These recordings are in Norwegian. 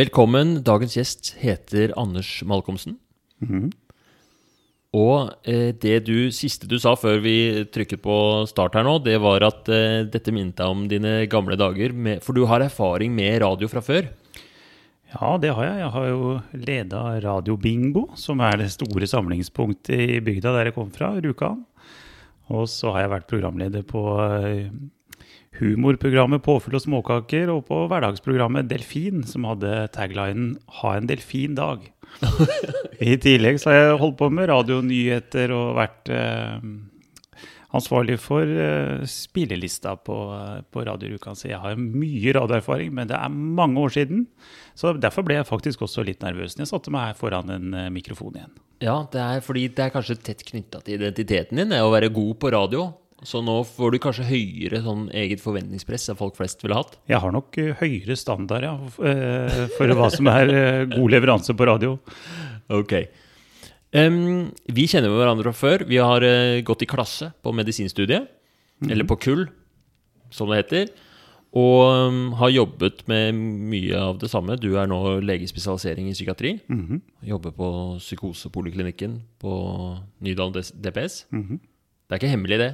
Velkommen. Dagens gjest heter Anders Malkomsen. Og eh, det du, siste du sa før vi trykket på start her nå, det var at eh, dette minnet deg om dine gamle dager. Med, for du har erfaring med radio fra før. Ja, det har jeg. Jeg har jo leda Radio Bingo, som er det store samlingspunktet i bygda der jeg kom fra, Rjukan. Og så har jeg vært programleder på eh, humorprogrammet Påfyll og småkaker, og på hverdagsprogrammet Delfin, som hadde taglinen 'Ha en delfin dag'. I tillegg så har jeg holdt på med radionyheter og vært eh, ansvarlig for eh, spillelista på, eh, på Radio Rjukan. Så jeg har mye radioerfaring, men det er mange år siden. Så derfor ble jeg faktisk også litt nervøs når jeg satte meg her foran en eh, mikrofon igjen. Ja, det er fordi det er kanskje tett knytta til identiteten din, det å være god på radio. Så nå får du kanskje høyere sånn eget forventningspress enn folk flest ville hatt. Jeg har nok eh, høyere standard ja, eh, for hva som er eh, god leveranse på radio. Ok. Um, vi kjenner hverandre fra før. Vi har gått i klasse på medisinstudiet. Eller på kull, som det heter. Og um, har jobbet med mye av det samme. Du er nå legespesialisering i psykiatri. Jobber på psykosepoliklinikken på Nydalen DPS. Det er ikke hemmelig, det.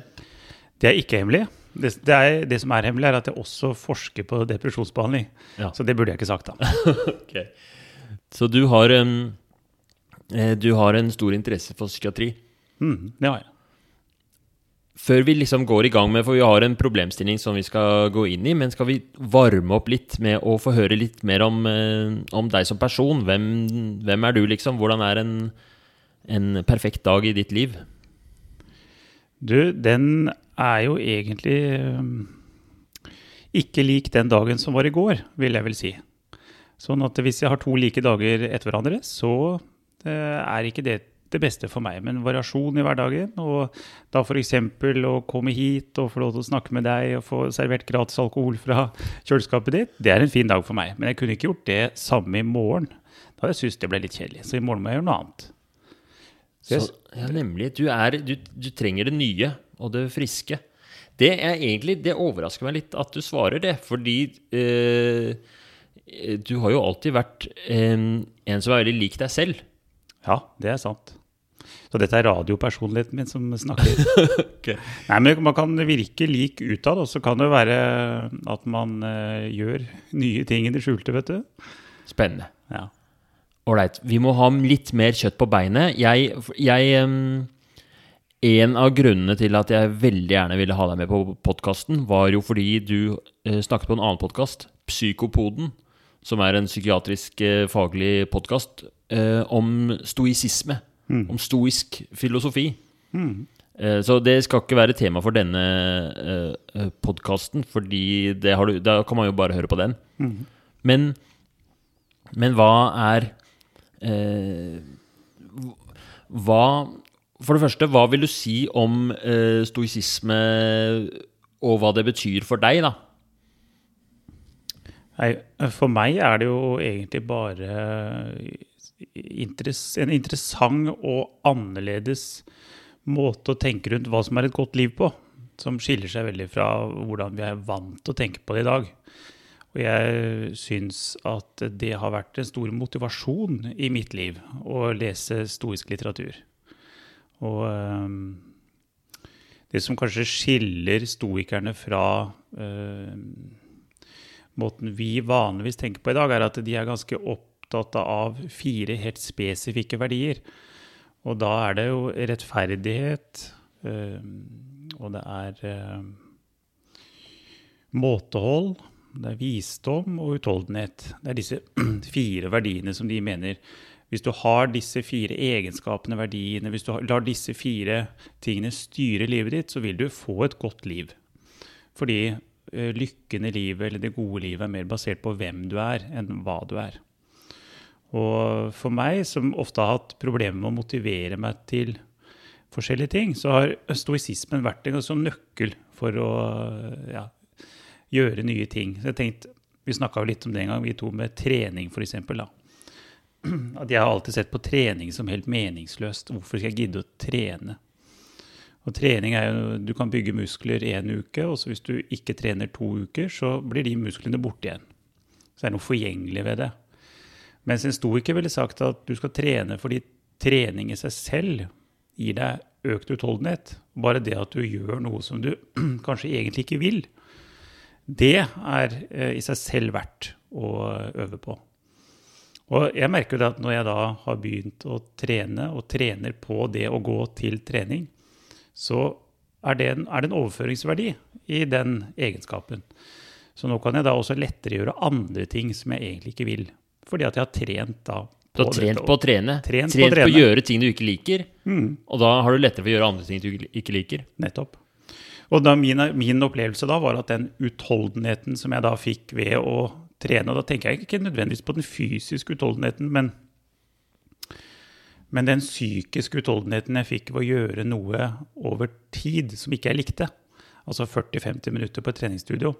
Det er ikke hemmelig. Det, det, er, det som er hemmelig, er at jeg også forsker på depresjonsbehandling. Ja. Så det burde jeg ikke sagt, da. okay. Så du har, eh, du har en stor interesse for psykiatri. Mm, det har jeg. Før vi liksom går i gang med, for vi har en problemstilling som vi skal gå inn i, men skal vi varme opp litt med å få høre litt mer om, eh, om deg som person? Hvem, hvem er du, liksom? Hvordan er en, en perfekt dag i ditt liv? Du, den er jo egentlig ikke lik den dagen som var i går, vil jeg vel si. Sånn at hvis jeg har to like dager etter hverandre, så eh, er ikke det det beste for meg. Men variasjon i hverdagen, og da f.eks. å komme hit og få lov til å snakke med deg og få servert gratis alkohol fra kjøleskapet ditt, det er en fin dag for meg. Men jeg kunne ikke gjort det samme i morgen. Da hadde jeg syntes det ble litt kjedelig. Så i morgen må jeg gjøre noe annet. Så, ja, nemlig. Du, er, du, du trenger det nye og det friske. Det er egentlig, det overrasker meg litt at du svarer det, fordi eh, du har jo alltid vært eh, en som er veldig lik deg selv. Ja, det er sant. Så dette er radiopersonligheten min som snakker. Nei, men Man kan virke lik utad, og så kan det være at man eh, gjør nye ting i det skjulte, vet du. Spennende. Ja. Ålreit. Vi må ha litt mer kjøtt på beinet. Jeg, jeg um, En av grunnene til at jeg veldig gjerne ville ha deg med på podkasten, var jo fordi du uh, snakket på en annen podkast, Psykopoden, som er en psykiatrisk uh, faglig podkast uh, om stoisisme. Om stoisk filosofi. Mm. Så det skal ikke være tema for denne podkasten, fordi du, da kan man jo bare høre på den. Men, men hva er eh, Hva For det første, hva vil du si om eh, stoisisme og hva det betyr for deg, da? Nei, for meg er det jo egentlig bare en interessant og annerledes måte å tenke rundt hva som er et godt liv på, som skiller seg veldig fra hvordan vi er vant til å tenke på det i dag. Og jeg syns at det har vært en stor motivasjon i mitt liv å lese stoisk litteratur. Og øhm, det som kanskje skiller stoikerne fra øhm, måten vi vanligvis tenker på i dag, er at de er ganske opptatt av fire helt spesifikke verdier. Og da er det jo rettferdighet, øhm, og det er måtehold, det er visdom og utholdenhet. Det er disse fire verdiene som de mener Hvis du har disse fire egenskapene, verdiene, hvis du lar disse fire tingene styre livet ditt, så vil du få et godt liv. Fordi eh, lykken i livet eller det gode livet er mer basert på hvem du er, enn hva du er. Og for meg, som ofte har hatt problemer med å motivere meg til forskjellige ting, så har stoisismen vært en nøkkel for å ja, gjøre nye ting. Så jeg tenkte, Vi snakka litt om det en gang, vi to, med trening f.eks. At jeg har alltid sett på trening som helt meningsløst. Hvorfor skal jeg gidde å trene? Og trening er jo, Du kan bygge muskler én uke, og hvis du ikke trener to uker, så blir de musklene borte igjen. Så det er noe forgjengelig ved det. Mens en stoiker ville sagt at du skal trene fordi trening i seg selv gir deg økt utholdenhet. Bare det at du gjør noe som du kanskje egentlig ikke vil, det er eh, i seg selv verdt å øve på. Og jeg merker jo det at når jeg da har begynt å trene, og trener på det å gå til trening, så er det en, er det en overføringsverdi i den egenskapen. Så nå kan jeg da også lettere gjøre andre ting som jeg egentlig ikke vil. Fordi at jeg har trent da Du har trent på å trene. Trent Trent, på å på, å gjøre ting du ikke liker. Mm. Og da har du lettere for å gjøre andre ting du ikke liker. Nettopp. Og da min, min opplevelse da var at den utholdenheten som jeg da fikk ved å trene, og da tenker jeg ikke nødvendigvis på den fysiske utholdenheten, men, men den psykiske utholdenheten jeg fikk ved å gjøre noe over tid som ikke jeg likte, altså 40-50 minutter på et treningsstudio.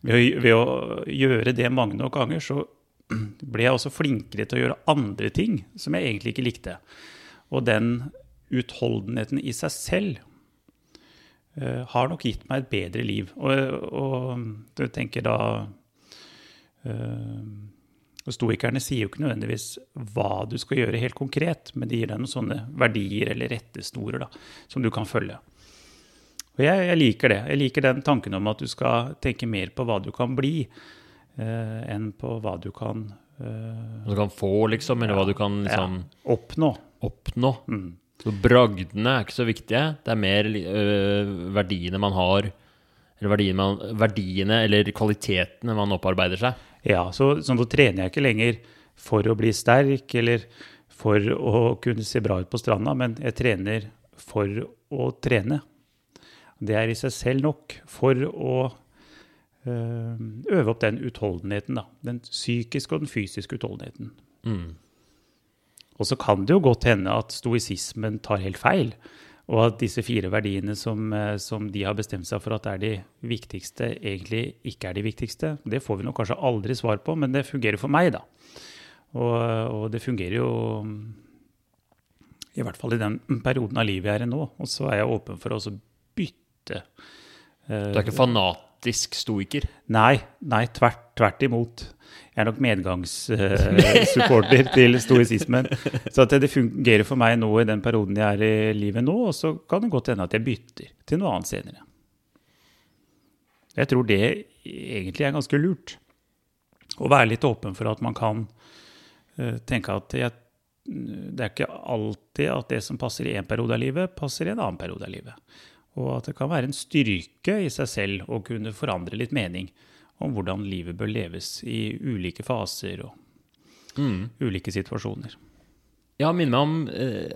Ved å, ved å gjøre det mange nok ganger, så ble jeg også flinkere til å gjøre andre ting som jeg egentlig ikke likte. Og den utholdenheten i seg selv har nok gitt meg et bedre liv. Og, og du tenker da eh, og Stoikerne sier jo ikke nødvendigvis hva du skal gjøre helt konkret, men de gir deg noen sånne verdier eller rettesnorer da, som du kan følge. Og jeg, jeg liker det. Jeg liker den tanken om at du skal tenke mer på hva du kan bli, eh, enn på hva du kan eh, Hva du kan få, liksom, eller hva du kan liksom oppnå. oppnå. Mm. Så bragdene er ikke så viktige. Det er mer øh, verdiene man har Eller verdiene, man, verdiene eller kvalitetene man opparbeider seg. Ja, så, så da trener jeg ikke lenger for å bli sterk eller for å kunne se bra ut på stranda, men jeg trener for å trene. Det er i seg selv nok for å øh, øve opp den utholdenheten, da. Den psykiske og den fysiske utholdenheten. Mm. Og så kan det jo godt hende at stoisismen tar helt feil, og at disse fire verdiene som, eh, som de har bestemt seg for at er de viktigste, egentlig ikke er de viktigste. Det får vi nok kanskje aldri svar på, men det fungerer for meg, da. Og, og det fungerer jo i hvert fall i den perioden av livet jeg er i nå. Og så er jeg åpen for å også bytte. Du er ikke fanatisk stoiker. Nei, nei tvert, tvert imot. Jeg er nok medgangssupporter til stoisismen. Så det fungerer for meg nå i den perioden jeg er i livet nå, og så kan det godt hende at jeg bytter til noe annet senere. Jeg tror det egentlig er ganske lurt. Å være litt åpen for at man kan uh, tenke at jeg, det er ikke alltid at det som passer i en periode av livet, passer i en annen periode av livet. Og at det kan være en styrke i seg selv å kunne forandre litt mening om hvordan livet bør leves i ulike faser og Mm. ulike situasjoner. Ja, minner meg om eh,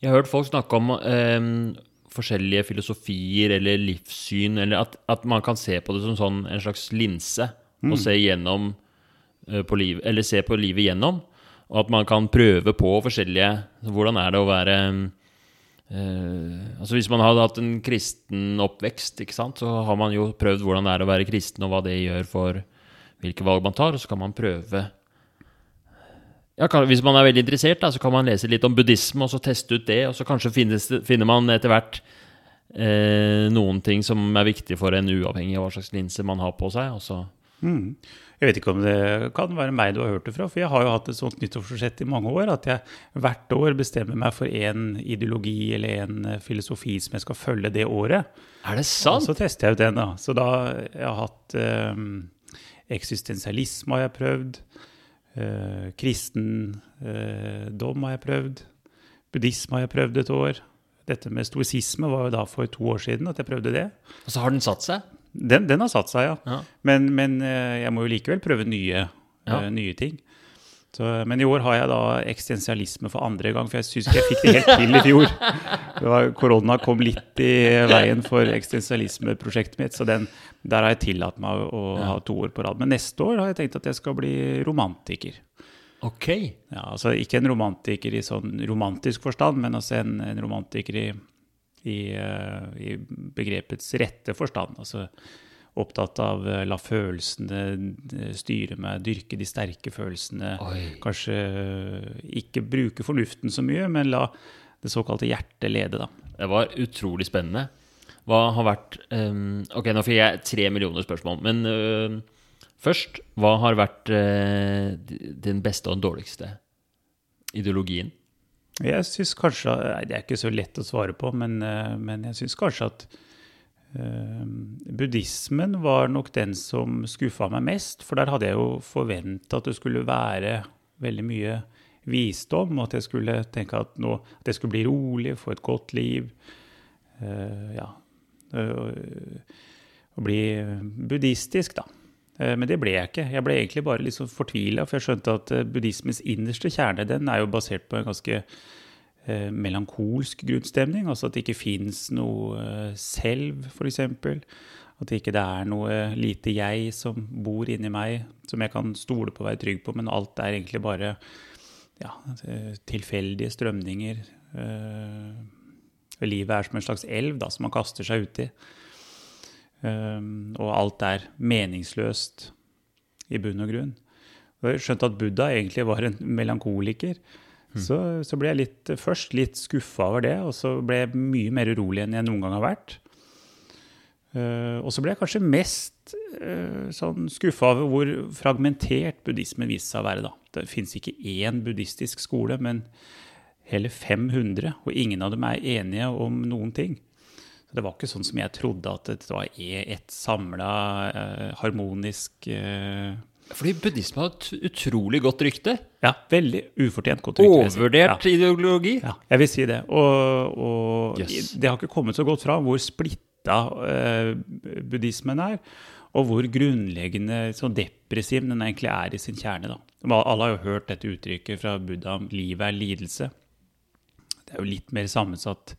Jeg har hørt folk snakke om eh, forskjellige filosofier eller livssyn, eller at, at man kan se på det som sånn, en slags linse, og se gjennom eh, på liv, Eller se på livet gjennom. Og at man kan prøve på forskjellige Hvordan er det å være eh, altså Hvis man hadde hatt en kristen oppvekst, ikke sant, så har man jo prøvd hvordan det er å være kristen, og hva det gjør for hvilke valg man tar, og så kan man prøve ja, kan, Hvis man er veldig interessert, da, så kan man lese litt om buddhisme og så teste ut det. Og så kanskje finnes, finner man etter hvert uh, noen ting som er viktig for en, uavhengig av hva slags linse man har på seg. Og så, Mm. Jeg vet ikke om det kan være meg du har hørt det fra, for jeg har jo hatt et sånt nyttårsforsett i mange år, at jeg hvert år bestemmer meg for en ideologi eller en eh, filosofi som jeg skal følge det året. er det Og sant? så tester jeg ut den, da. Så da jeg har hatt um, eksistensialisme har jeg prøvd. Uh, kristendom har jeg prøvd. Buddhisme har jeg prøvd et år. Dette med stoisisme var jo da for to år siden at jeg prøvde det. Og så har den satt seg? Den, den har satt seg, ja. Ja. Men, men eh, jeg må jo likevel prøve nye, Ja. uh, nye ting. Så, men i år har jeg da eksistensialisme for andre gang, for jeg syns ikke jeg fikk det helt til i fjor. Det var, korona kom litt i veien for eksistensialismeprosjektet mitt, så den, der har jeg tillatt meg å Ja. ha to år på rad. Men neste år har jeg tenkt at jeg skal bli romantiker. Ok. Ja, altså Ikke en romantiker i sånn romantisk forstand, men altså en, en romantiker i, i, eh, i begrepets rette forstand. Altså opptatt av eh, la følelsene eh, styre meg, dyrke de sterke følelsene. Oi. Kanskje ikke bruke fornuften så mye, men la det såkalte hjertet lede, da. Det var utrolig spennende. Hva har vært um, Ok, nå fikk jeg tre millioner spørsmål, men uh, Først, hva har vært uh, den beste og den dårligste ideologien? Jeg syns kanskje Det er ikke så lett å svare på, men, eh, men jeg syns kanskje at eh, buddhismen var nok den som skuffa meg mest. For der hadde jeg jo forventa at det skulle være veldig mye visdom, og at jeg skulle tenke at, nå, at jeg skulle bli rolig, få et godt liv. Uh, ja. Uh, Å bli buddhistisk, da. Eh, Men det ble jeg ikke. Jeg ble egentlig bare litt sånn fortvila, for jeg skjønte at eh, buddhismens innerste kjerne den er jo basert på en ganske eh, melankolsk grunnstemning. Altså at det ikke fins noe eh, selv, f.eks. At det ikke er noe lite jeg som bor inni meg, som jeg kan stole på og være trygg på, men alt er egentlig bare ja, eh, tilfeldige strømninger. Eh, livet er som en slags elv da, som man kaster seg uti. Um, og alt er meningsløst i bunn og grunn. Og skjønte at Buddha egentlig var en melankoliker. Så, så ble jeg litt, først litt skuffa over det, og så ble jeg mye mer urolig enn jeg noen gang har vært. Uh, og så ble jeg kanskje mest uh, sånn skuffa over hvor fragmentert buddhismen viste seg å være. da. Det fins ikke én buddhistisk skole, men hele 500, og ingen av dem er enige om noen ting. Det var ikke sånn som jeg trodde, at det var ett et samla, eh, harmonisk eh, Fordi buddhisme har et utrolig godt rykte. Ja, veldig ufortjent godt rykte. Overvurdert Ja. ideologi. Ja, jeg vil si det. Og, og Yes. det har ikke kommet så godt fram hvor splitta eh, buddhismen er, og hvor grunnleggende så depressiv den egentlig er i sin kjerne. Da. Alle har jo hørt dette uttrykket fra Buddha om livet er lidelse. Det er jo litt mer sammensatt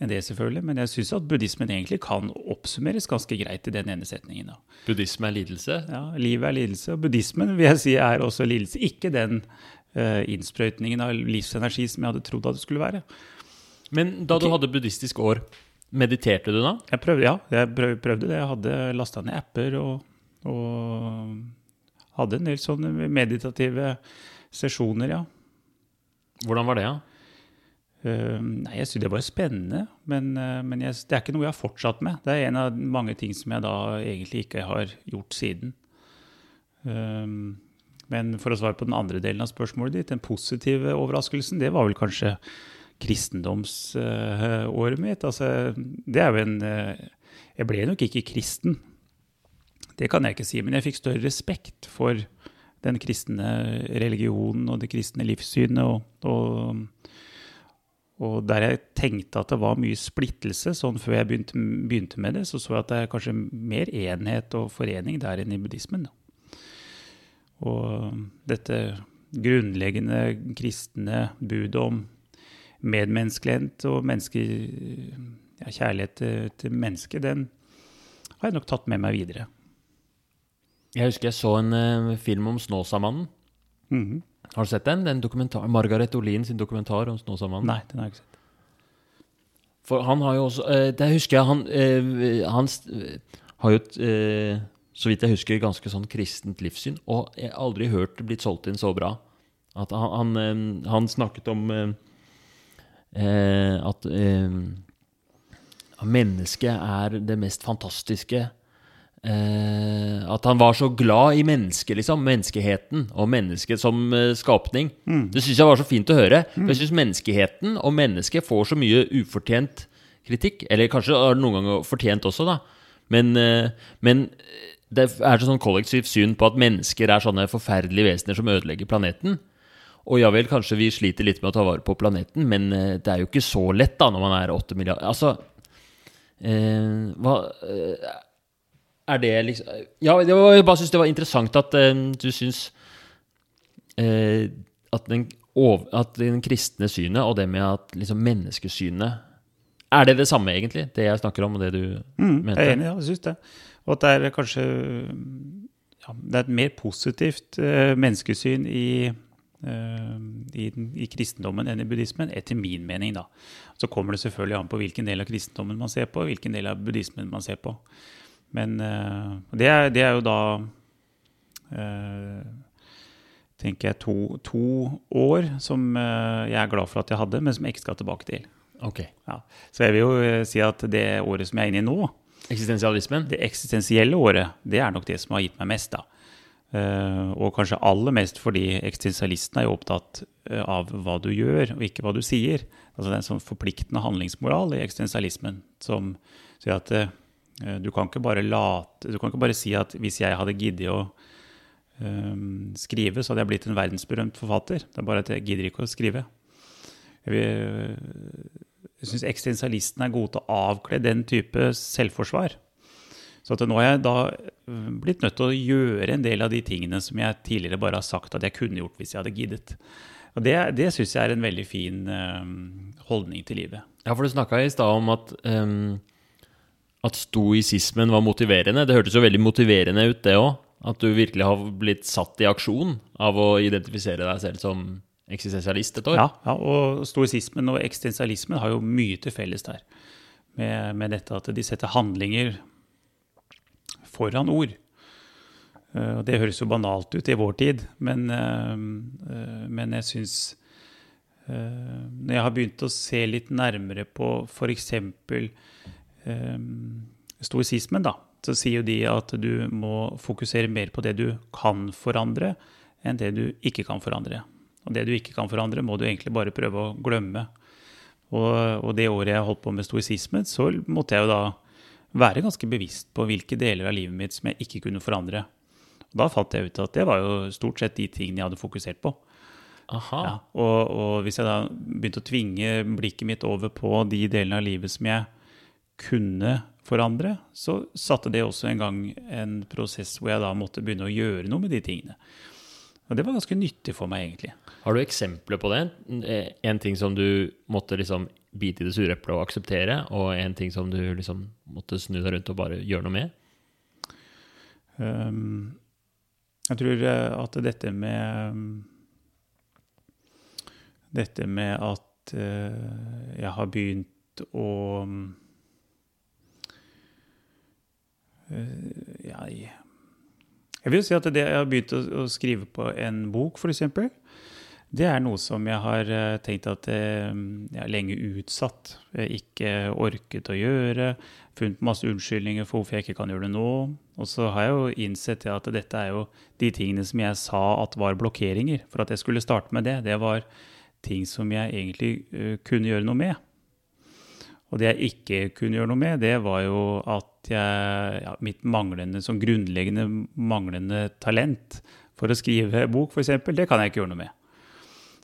enn det, selvfølgelig, men jeg syns at buddhismen egentlig kan oppsummeres ganske greit i den ene setningen. da. Buddhisme er lidelse. Ja, livet er lidelse, og buddhismen vil jeg si er også lidelse. Ikke den uh, innsprøytningen av livsenergi som jeg hadde trodd at det skulle være. Men da du hadde buddhistisk år, mediterte du da? Jeg prøvde, ja, jeg prøvde det. Jeg hadde lasta ned apper og, og hadde en del sånne meditative sesjoner, ja. Hvordan var det, da? Eh, nei, jeg synes det var spennende, men, eh, men jeg, det er ikke noe jeg har fortsatt med. Det er en av mange ting som jeg da egentlig ikke har gjort siden. Eh, men for å svare på den andre delen av spørsmålet ditt, den positive overraskelsen, det var vel kanskje kristendomsåret mitt. Altså, det er jo en eh, Jeg ble nok ikke kristen, det kan jeg ikke si, men jeg fikk større respekt for den kristne religionen og det kristne livssynet. og, og og der jeg tenkte at det var mye splittelse, sånn før jeg begynte, begynte med det, så så jeg at det er kanskje mer enhet og forening der enn i buddhismen. Da. Og dette grunnleggende kristne budet om medmenneskelighet og menneske, ja, kjærlighet til, til mennesket, den har jeg nok tatt med meg videre. Jeg husker jeg så en uh, film om Snåsamannen. Mhm. Har du sett den? den dokumentar, Margaret Olin sin dokumentar om Snåsamannen. Nei, den har jeg ikke sett. For han har jo også eh, Det husker jeg Han, eh, han eh, har jo et eh, så vidt jeg husker, ganske sånn kristent livssyn. Og jeg har aldri hørt det blitt solgt inn så bra. At han, han, eh, han snakket om at eh, at mennesket er det mest fantastiske. Eh, at han var så glad i mennesket, liksom. Menneskeheten og mennesket som eh, skapning. Det syns jeg var så fint å høre. For jeg syns menneskeheten og mennesket får så mye ufortjent kritikk. Eller kanskje noen ganger fortjent også, da. Men, eh, men det er sånn kollektivt syn på at mennesker er sånne forferdelige vesener som ødelegger planeten. Og ja vel, kanskje vi sliter litt med å ta vare på planeten, men eh, det er jo ikke så lett da når man er åtte milliarder Altså eh, Hva eh, Er det liksom Ja, det var, jeg bare syns det var interessant at uh, du syns uh, at, den, at den kristne synet og det med at liksom menneskesynet Er det det samme, egentlig? Det jeg snakker om, og det du Mm, mente? jeg er enig, ja, jeg syns det. Og at det er kanskje ja, Det er et mer positivt uh, menneskesyn i, eh, i, i kristendommen enn i buddhismen, etter min mening. da. Så kommer det selvfølgelig an på hvilken del av kristendommen man ser på, hvilken del av buddhismen man ser på. Men eh, det, er, det er jo da eh, tenker jeg to, to år som eh, jeg er glad for at jeg hadde, men som jeg ikke skal tilbake til. Ok. Ja. Så jeg vil jo si at det året som jeg er inne i nå, Eksistensialismen? det eksistensielle året, det er nok det som har gitt meg mest, da. Og kanskje aller mest fordi eksistensialisten er jo opptatt av hva du gjør, og ikke hva du sier. Altså Det er en sånn forpliktende handlingsmoral i eksistensialismen som sier at du kan ikke bare late Du kan ikke bare si at hvis jeg hadde giddet å um, skrive, så hadde jeg blitt en verdensberømt forfatter. Det er bare at jeg gidder ikke å skrive. Jeg, jeg syns eksistensialistene er gode til å avkle den type selvforsvar. Så nå har jeg da blitt nødt til å gjøre en del av de tingene som jeg tidligere bare har sagt at jeg kunne gjort hvis jeg hadde giddet. Og Det, det syns jeg er en veldig fin um, holdning til livet. Ja, for du snakka i stad om at, um, at stoisismen var motiverende. Det hørtes jo veldig motiverende ut, det òg. At du virkelig har blitt satt i aksjon av å identifisere deg selv som eksistensialist et år. Ja, ja, og stoisismen og eksistensialismen har jo mye til felles der. Med, med dette at de setter handlinger foran ord. Og det høres jo banalt ut i vår tid, men, uh, uh, men jeg syns Når jeg har begynt å se litt nærmere på f.eks. stoisismen, da, så sier jo de at du må fokusere mer på det du kan forandre, enn det du ikke kan forandre. Og det du ikke kan forandre, må du egentlig bare prøve å glemme. Og, og det året jeg holdt på med stoisismen, så måtte jeg jo da være ganske bevisst på hvilke deler av livet mitt som jeg ikke kunne forandre. Og da fant jeg ut at det var jo stort sett de tingene jeg hadde fokusert på. Aha. Ja, og, og, hvis jeg da begynte å tvinge blikket mitt over på de delene av livet som jeg kunne forandre, så satte det også en gang en prosess hvor jeg da måtte begynne å gjøre noe med de tingene. Og det var ganske nyttig for meg, egentlig. Har du eksempler på det? En ting som du måtte liksom bite i det sure eplet og akseptere, og en ting som du liksom måtte snu deg rundt og bare gjøre noe med? Um, jeg tror eh, at dette med Dette med at uh, jeg har begynt å uh, jeg, jeg vil si at det, jeg har begynt å, å skrive på en bok, f.eks. Det er noe som jeg har eh, tenkt at eh, jeg har lenge utsatt. Jeg ikke orket å gjøre. Funnet masse unnskyldninger for hvorfor jeg ikke kan gjøre det nå. Og så har jeg jo innsett at dette er jo de tingene som jeg sa at var blokkeringer for at jeg skulle starte med det. Det var ting som jeg egentlig kunne gjøre noe med. Og det jeg ikke kunne gjøre noe med, det var jo at jeg, ja, mitt manglende, sånn grunnleggende manglende talent for å skrive bok, f.eks., det kan jeg ikke gjøre noe med.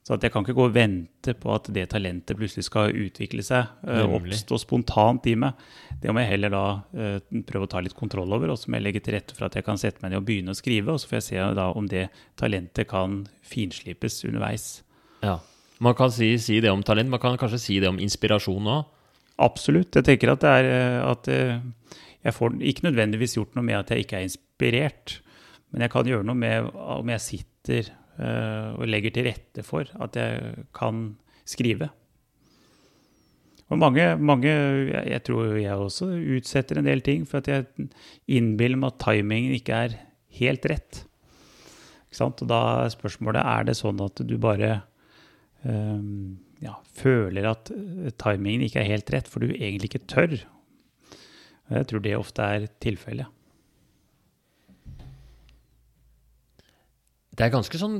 Så jeg kan ikke gå og vente på at det talentet plutselig skal utvikle seg, uh, oppstå spontant i meg. Det må jeg heller da uh, prøve å ta litt kontroll over, og så må jeg legge til rette for at jeg kan sette meg ned og begynne å skrive. Og så får jeg se da om det talentet kan finslipes underveis. Ja. Man kan si, si det om talent, man kan kanskje si det om inspirasjon òg? Absolutt. Jeg tenker at det er at at jeg får ikke nødvendigvis gjort noe med at jeg ikke er inspirert, men jeg kan gjøre noe med om jeg sitter uh, og legger til rette for at jeg kan skrive. Og mange, mange, jeg tror jeg også utsetter en del ting for at jeg innbiller meg at timingen ikke er helt rett. Og da er spørsmålet er det sånn at du bare um, ja, føler at timingen ikke er helt rett, for du egentlig ikke tør. Jeg tror det ofte er tilfellet. Det er ganske sånn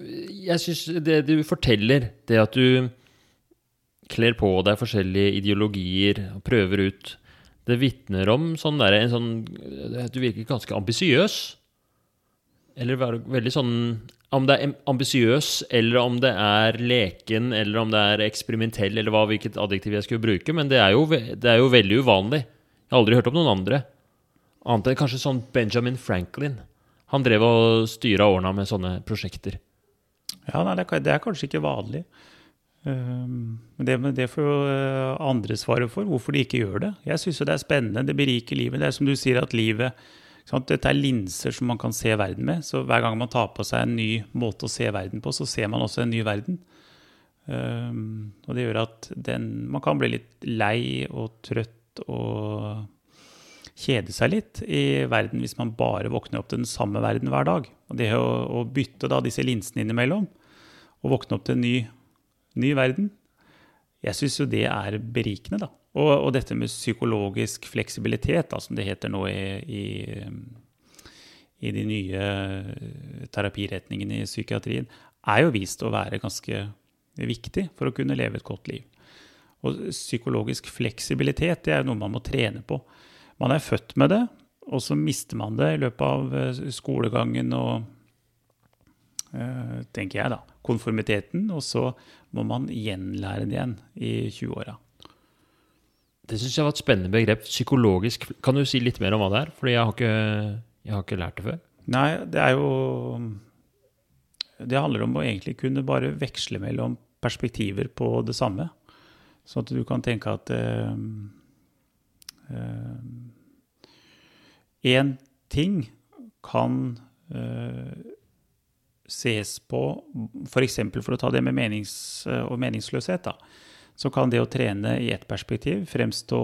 Jeg syns det du forteller, det at du kler på deg forskjellige ideologier og prøver ut, det vitner om sånn der, en sånn Du virker ganske ambisiøs. Eller veldig sånn Om det er ambisiøs, eller om det er leken, eller om det er eksperimentell, eller hva, hvilket adjektiv jeg skulle bruke, men det er, jo, det er jo veldig uvanlig. Jeg har aldri hørt om noen andre. Annet enn kanskje sånn Benjamin Franklin. Han drev og styra årene med sånne prosjekter. Ja, nei, det, er, kanskje ikke vanlig. Men det, det får jo uh, andre svare for, hvorfor de ikke gjør det. Jeg syns det er spennende, det beriker livet. Det er som du sier, at livet? Dette er linser som man kan se verden med. Så hver gang man tar på seg en ny måte å se verden på, så ser man også en ny verden. Um, og det gjør at den, man kan bli litt lei og trøtt og kjede seg litt i verden hvis man bare våkner opp til den samme verden hver dag. Og det å, å bytte da disse linsene innimellom og våkne opp til en ny, ny verden, jeg syns jo det er berikende, da. Og, og, dette med psykologisk fleksibilitet, da, som det heter nå i, i, i de nye eh, terapiretningene i psykiatrien, er jo vist å være ganske viktig for å kunne leve et godt liv. Og psykologisk fleksibilitet det er noe man må trene på. Man er født med det, og så mister man det i løpet av eh, skolegangen og eh, tenker jeg da, konformiteten, og så må man gjenlære det igjen i 20-åra. Det syns jeg var et spennende begrep. Psykologisk Kan du si litt mer om hva det er? Fordi jeg har ikke, jeg har ikke lært det før. Nei, det er jo Det handler om å egentlig kunne bare veksle mellom perspektiver på det samme. Sånn at du kan tenke at én eh, eh, ting kan eh, ses på F.eks. For, for å ta det med menings, og meningsløshet. da, Så kan det å trene i ett perspektiv fremstå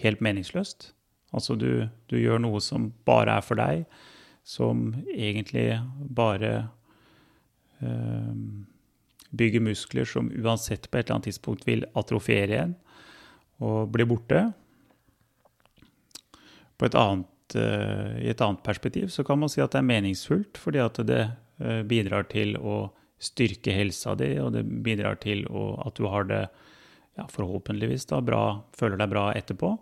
helt meningsløst. Altså du, du, gjør noe som bare er for deg, som egentlig bare øh, bygger muskler som uansett på et eller annet tidspunkt vil atrofere igjen og bli borte. Et annet, øh, I et annet perspektiv så kan man si at det er meningsfullt, fordi at det øh, bidrar til å styrke helsa di, og det bidrar til å, at du har det ja, forhåpentligvis da, bra, føler deg bra etterpå.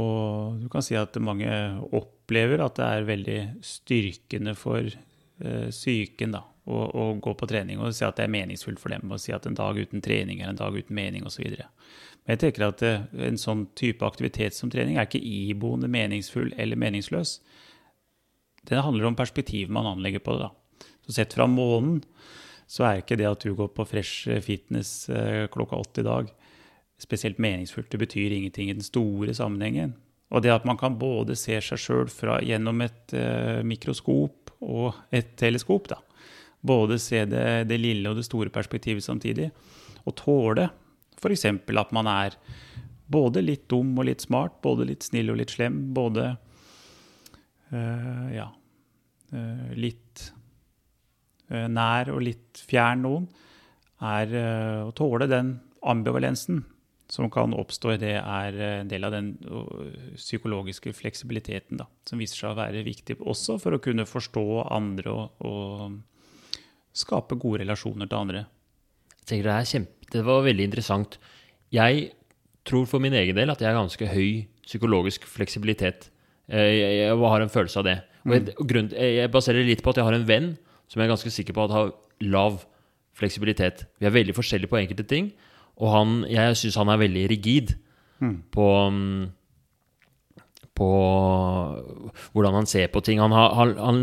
Og du kan si at mange opplever at det er veldig styrkende for eh, psyken da, å, å, gå på trening og si at det er meningsfullt for dem. Og si at en dag uten trening er en dag uten mening osv. Men jeg tenker at eh, en sånn type aktivitet som trening er ikke iboende meningsfull eller meningsløs. Det handler om perspektivet man anlegger på det. da. Så Sett fra månen så er ikke det at du går på Fresh Fitness eh, klokka åtte i dag, spesielt meningsfullt. Det betyr ingenting i den store sammenhengen. Og det at man kan både se seg sjøl gjennom et uh, mikroskop og et teleskop, da. både se det, det, lille og det store perspektivet samtidig, og tåle f.eks. at man er både litt dum og litt smart, både litt snill og litt slem, både uh, ja, uh, litt nær og litt fjern noen, er å tåle den ambivalensen som kan oppstå i det, er en del av den psykologiske fleksibiliteten da, som viser seg å være viktig også for å kunne forstå andre og, og skape gode relasjoner til andre. Jeg Det kjempe, det var veldig interessant. Jeg tror for min egen del at jeg har ganske høy psykologisk fleksibilitet. Jeg, jeg, jeg, har en følelse av det. Og jeg, mm. grunn, jeg baserer litt på at jeg har en venn som jeg er ganske sikker på at har lav fleksibilitet. Vi er veldig forskjellige på enkelte ting, og han, jeg syns han er veldig rigid mm. på på hvordan han ser på ting. Han har, han, han,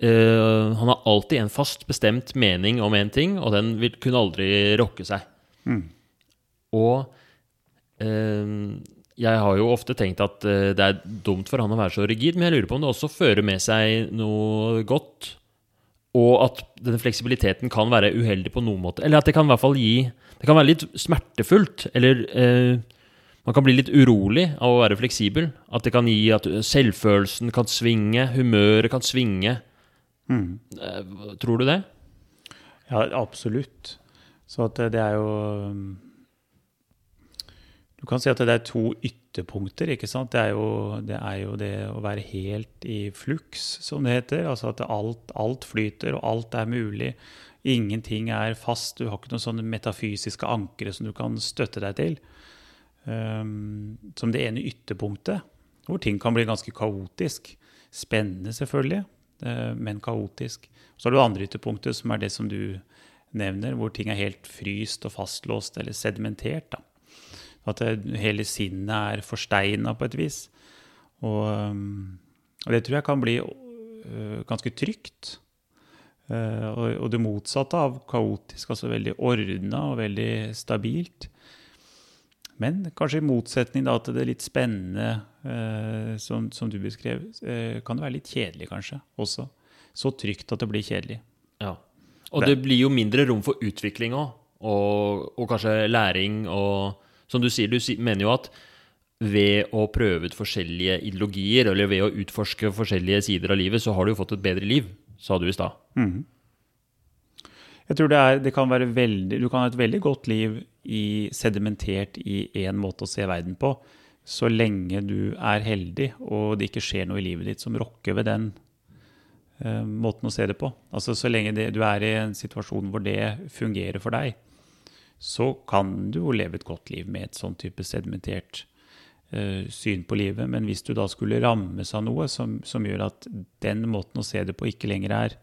øh, han har, alltid en fast bestemt mening om en ting, og den vil kunne aldri rokke seg. Mm. Og øh, jeg har jo ofte tenkt at uh, det er dumt for han å være så rigid, men jeg lurer på om det også fører med seg noe godt. Og at denne fleksibiliteten kan være uheldig på noen måte. Eller at det kan i hvert fall gi Det kan være litt smertefullt. Eller eh, man kan bli litt urolig av å være fleksibel. At det kan gi at selvfølelsen kan svinge, humøret kan svinge. Mm. Eh, tror du det? Ja, absolutt. Så det er jo du kan si at det er to ytterpunkter. ikke sant? Det er, jo, det er jo det, å være helt i flux, som det heter. Altså at alt, alt, flyter, og alt er mulig. Ingenting er fast. Du har ikke noen sånne metafysiske ankre som du kan støtte deg til. Um, som det ene ytterpunktet, hvor ting kan bli ganske kaotisk. Spennende, selvfølgelig, uh, men kaotisk. Så har du det andre ytterpunktet, som er det som du nevner, hvor ting er helt fryst og fastlåst eller sedimentert. da. At det, hele sinnet er forsteina på et vis. Og, um, og, det tror jeg kan bli uh, ganske trygt. Uh, og, og, det motsatte av kaotisk, altså veldig ordna og veldig stabilt. Men kanskje i motsetning da, til det litt spennende uh, som, som, du beskrev, uh, kan det være litt kjedelig kanskje også. Så trygt at det blir kjedelig. Ja. Og det, det blir jo mindre rom for utvikling òg, og, og, kanskje læring og som du sier, du mener jo at ved å prøve ut forskjellige ideologier, eller ved å utforske forskjellige sider av livet, så har du jo fått et bedre liv, sa du i stad. Mm. Jeg tror det, er, det kan være veldig, Du kan ha et veldig godt liv i, sedimentert i én måte å se verden på. så lenge du er heldig og det ikke skjer noe i livet ditt som rokker ved den uh, måten å se det på. Altså Så lenge det, du er i en situasjon hvor det fungerer for deg, så kan du jo leve et godt liv med et sånn type sedimentert uh, syn på livet. Men hvis du da skulle rammes av noe som, som, gjør at den måten å se det på ikke lenger er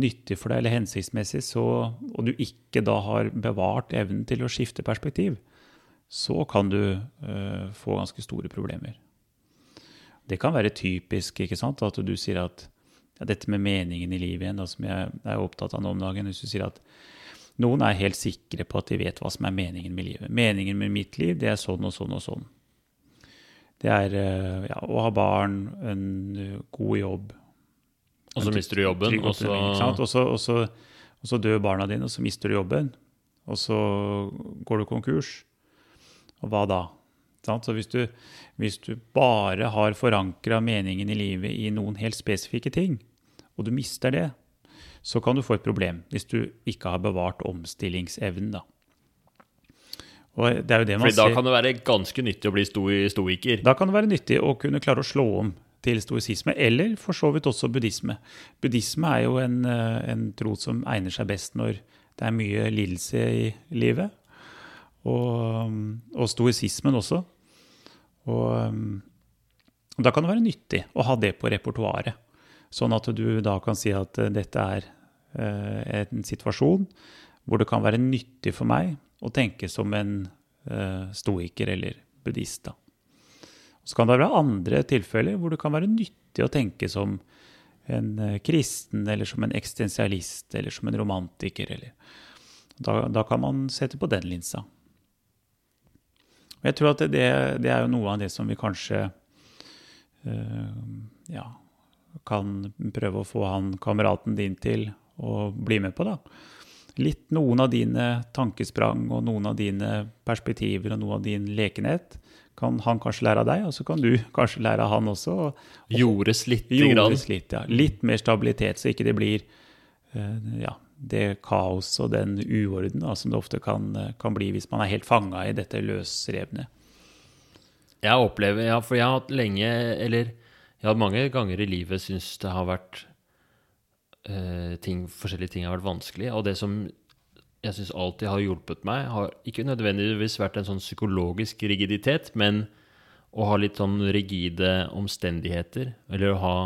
nyttig for deg eller hensiktsmessig, så, og du ikke da har bevart evnen til å skifte perspektiv, så kan du uh, få ganske store problemer. Det kan være typisk ikke sant, at du sier at ja, dette med meningen i livet igjen, da, som jeg er opptatt av nå om dagen Hvis du sier at noen er helt sikre på at de vet hva som er meningen med livet. Meningen med mitt liv, det er sånn og sånn og sånn. Det er uh, ja, å ha barn, en uh, god jobb, og så mister du jobben, så, og så dør barna dine, og så mister du jobben. Og så går du konkurs. Og hva da? Så hvis du, hvis du bare har forankra meningen i livet i noen helt spesifikke ting, og du mister det, så kan du få et problem hvis du ikke har bevart omstillingsevnen. da. Og det er jo det man Fordi da ser. kan det være ganske nyttig å bli stoiker? Da kan det være nyttig å kunne klare å slå om til stoisisme, eller for så vidt også buddhisme. Buddhisme er jo en, eh, en tro som egner seg best når det er mye lidelse i livet. Og, og stoisismen også. Og, og, da kan det være nyttig å ha det på repertoaret. Sånn at du da kan si at eh, dette er eh, en situasjon hvor det kan være nyttig for meg å tenke som en eh, stoiker eller buddhist. Så kan det være andre tilfeller hvor det kan være nyttig å tenke som en kristen, eller som en eksistensialist, eller som en romantiker. Da, da, kan man sette på den linsa. Jeg tror at det, det, er jo noe av det som vi kanskje uh, ja, kan prøve å få han kameraten din til å bli med på. da. Litt noen av dine tankesprang og noen av dine perspektiver og noe av din lekenhet kan han kanskje lære av deg, og så kan du kanskje lære av han også. Og jordes litt. Jordes litt, ja. Litt mer stabilitet, så ikke det blir uh, ja, det kaos og den uorden da, som det ofte kan, kan, bli hvis man er helt fanga i dette løsrevne. Jeg opplever, ja, for jeg har hatt lenge, eller jeg har mange ganger i livet syntes det har vært eh, ting, forskjellige ting har vært vanskelig. Og det som jeg syns alltid har hjulpet meg, har ikke nødvendigvis vært en sånn psykologisk rigiditet, men å ha litt sånn rigide omstendigheter, eller å ha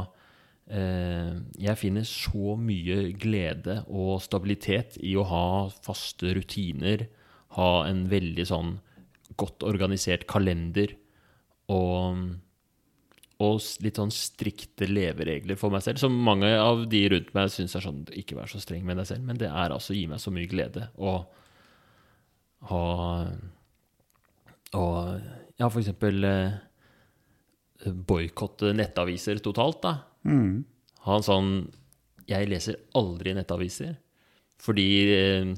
eh, Jeg finner så mye glede og stabilitet i å ha faste rutiner, ha en veldig sånn godt organisert kalender og og litt sånn strikte leveregler for meg selv, som mange av de rundt meg syns er sånn Ikke vær så streng med deg selv, men det er altså å gi meg så mye glede å ha Og ja, for eksempel eh, boikotte nettaviser totalt, da. Mm. Ha en sånn Jeg leser aldri nettaviser fordi eh,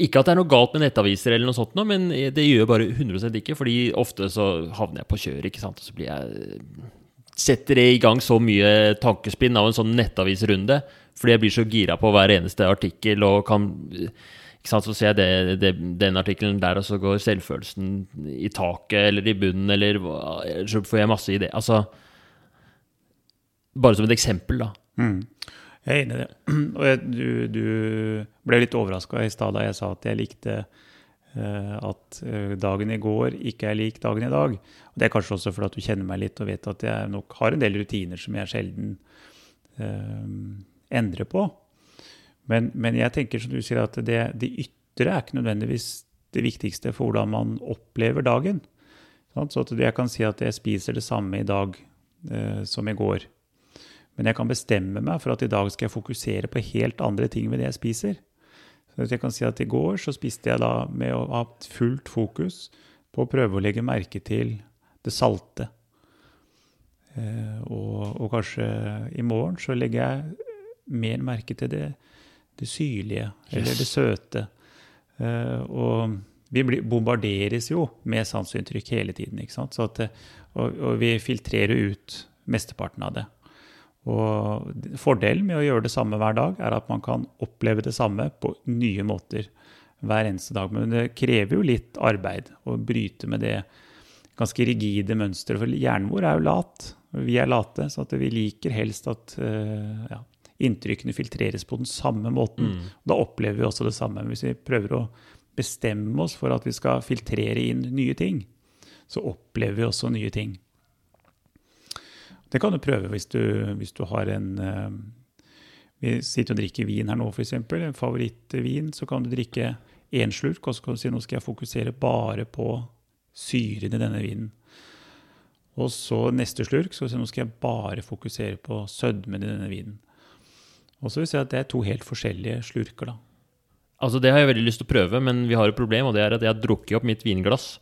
ikke at det er noe galt med nettaviser, eller noe sånt, men det gjør jeg bare 100% ikke. fordi ofte så havner jeg på kjøret, og så blir jeg setter det i gang så mye tankespinn av en sånn nettavisrunde. Fordi jeg blir så gira på hver eneste artikkel og kan ikke sant, Så ser jeg det, det, den artikkelen der, og så går selvfølelsen i taket eller i bunnen, eller så får jeg masse ideer. Altså Bare som et eksempel, da. Mm. Jeg er enig i det. Og jeg, du, du, ble litt overraska i stad da jeg sa at jeg likte uh, at uh, dagen i går ikke er lik dagen i dag. Og det er kanskje også fordi at du kjenner meg litt og vet at jeg nok har en del rutiner som jeg sjelden uh, endrer på. Men, men, jeg tenker som du sier at det, det ytre er ikke nødvendigvis det viktigste for hvordan man opplever dagen. Så at jeg kan si at jeg spiser det samme i dag som i går. Men jeg kan bestemme meg for at i dag skal jeg fokusere på helt andre ting ved det jeg spiser. Så jeg kan si at I går så spiste jeg da med å ha fullt fokus på å prøve å legge merke til det salte. Eh, og, og, kanskje i morgen så legger jeg mer merke til det, det syrlige eller yes. det søte. Eh, og vi bombarderes jo med sanseinntrykk hele tiden. ikke sant? At, og, og vi filtrerer ut mesteparten av det. Og Fordelen med å gjøre det samme hver dag er at man kan oppleve det samme på nye måter hver eneste dag. Men det krever jo litt arbeid å bryte med det ganske rigide mønsteret. For hjernen vår er jo lat. Vi er late, så at vi liker helst at eh, ja, inntrykkene filtreres på den samme måten. Mm. Da opplever vi også det samme. Hvis vi prøver å bestemme oss for at vi skal filtrere inn nye ting, så opplever vi også nye ting. Det kan du prøve hvis du, hvis du har en eh, Vi sitter og drikker vin her nå, f.eks. En favorittvin. Så kan du drikke én slurk, og så kan du si nå skal jeg fokusere bare på syren i denne vinen. Og så neste slurk, så nå skal jeg bare fokusere på sødmen i denne vinen. Og så vil jeg si at det er to helt forskjellige slurker, da. Altså Det har jeg veldig lyst til å prøve, men vi har et problem, og det er at jeg har drukket opp mitt vinglass.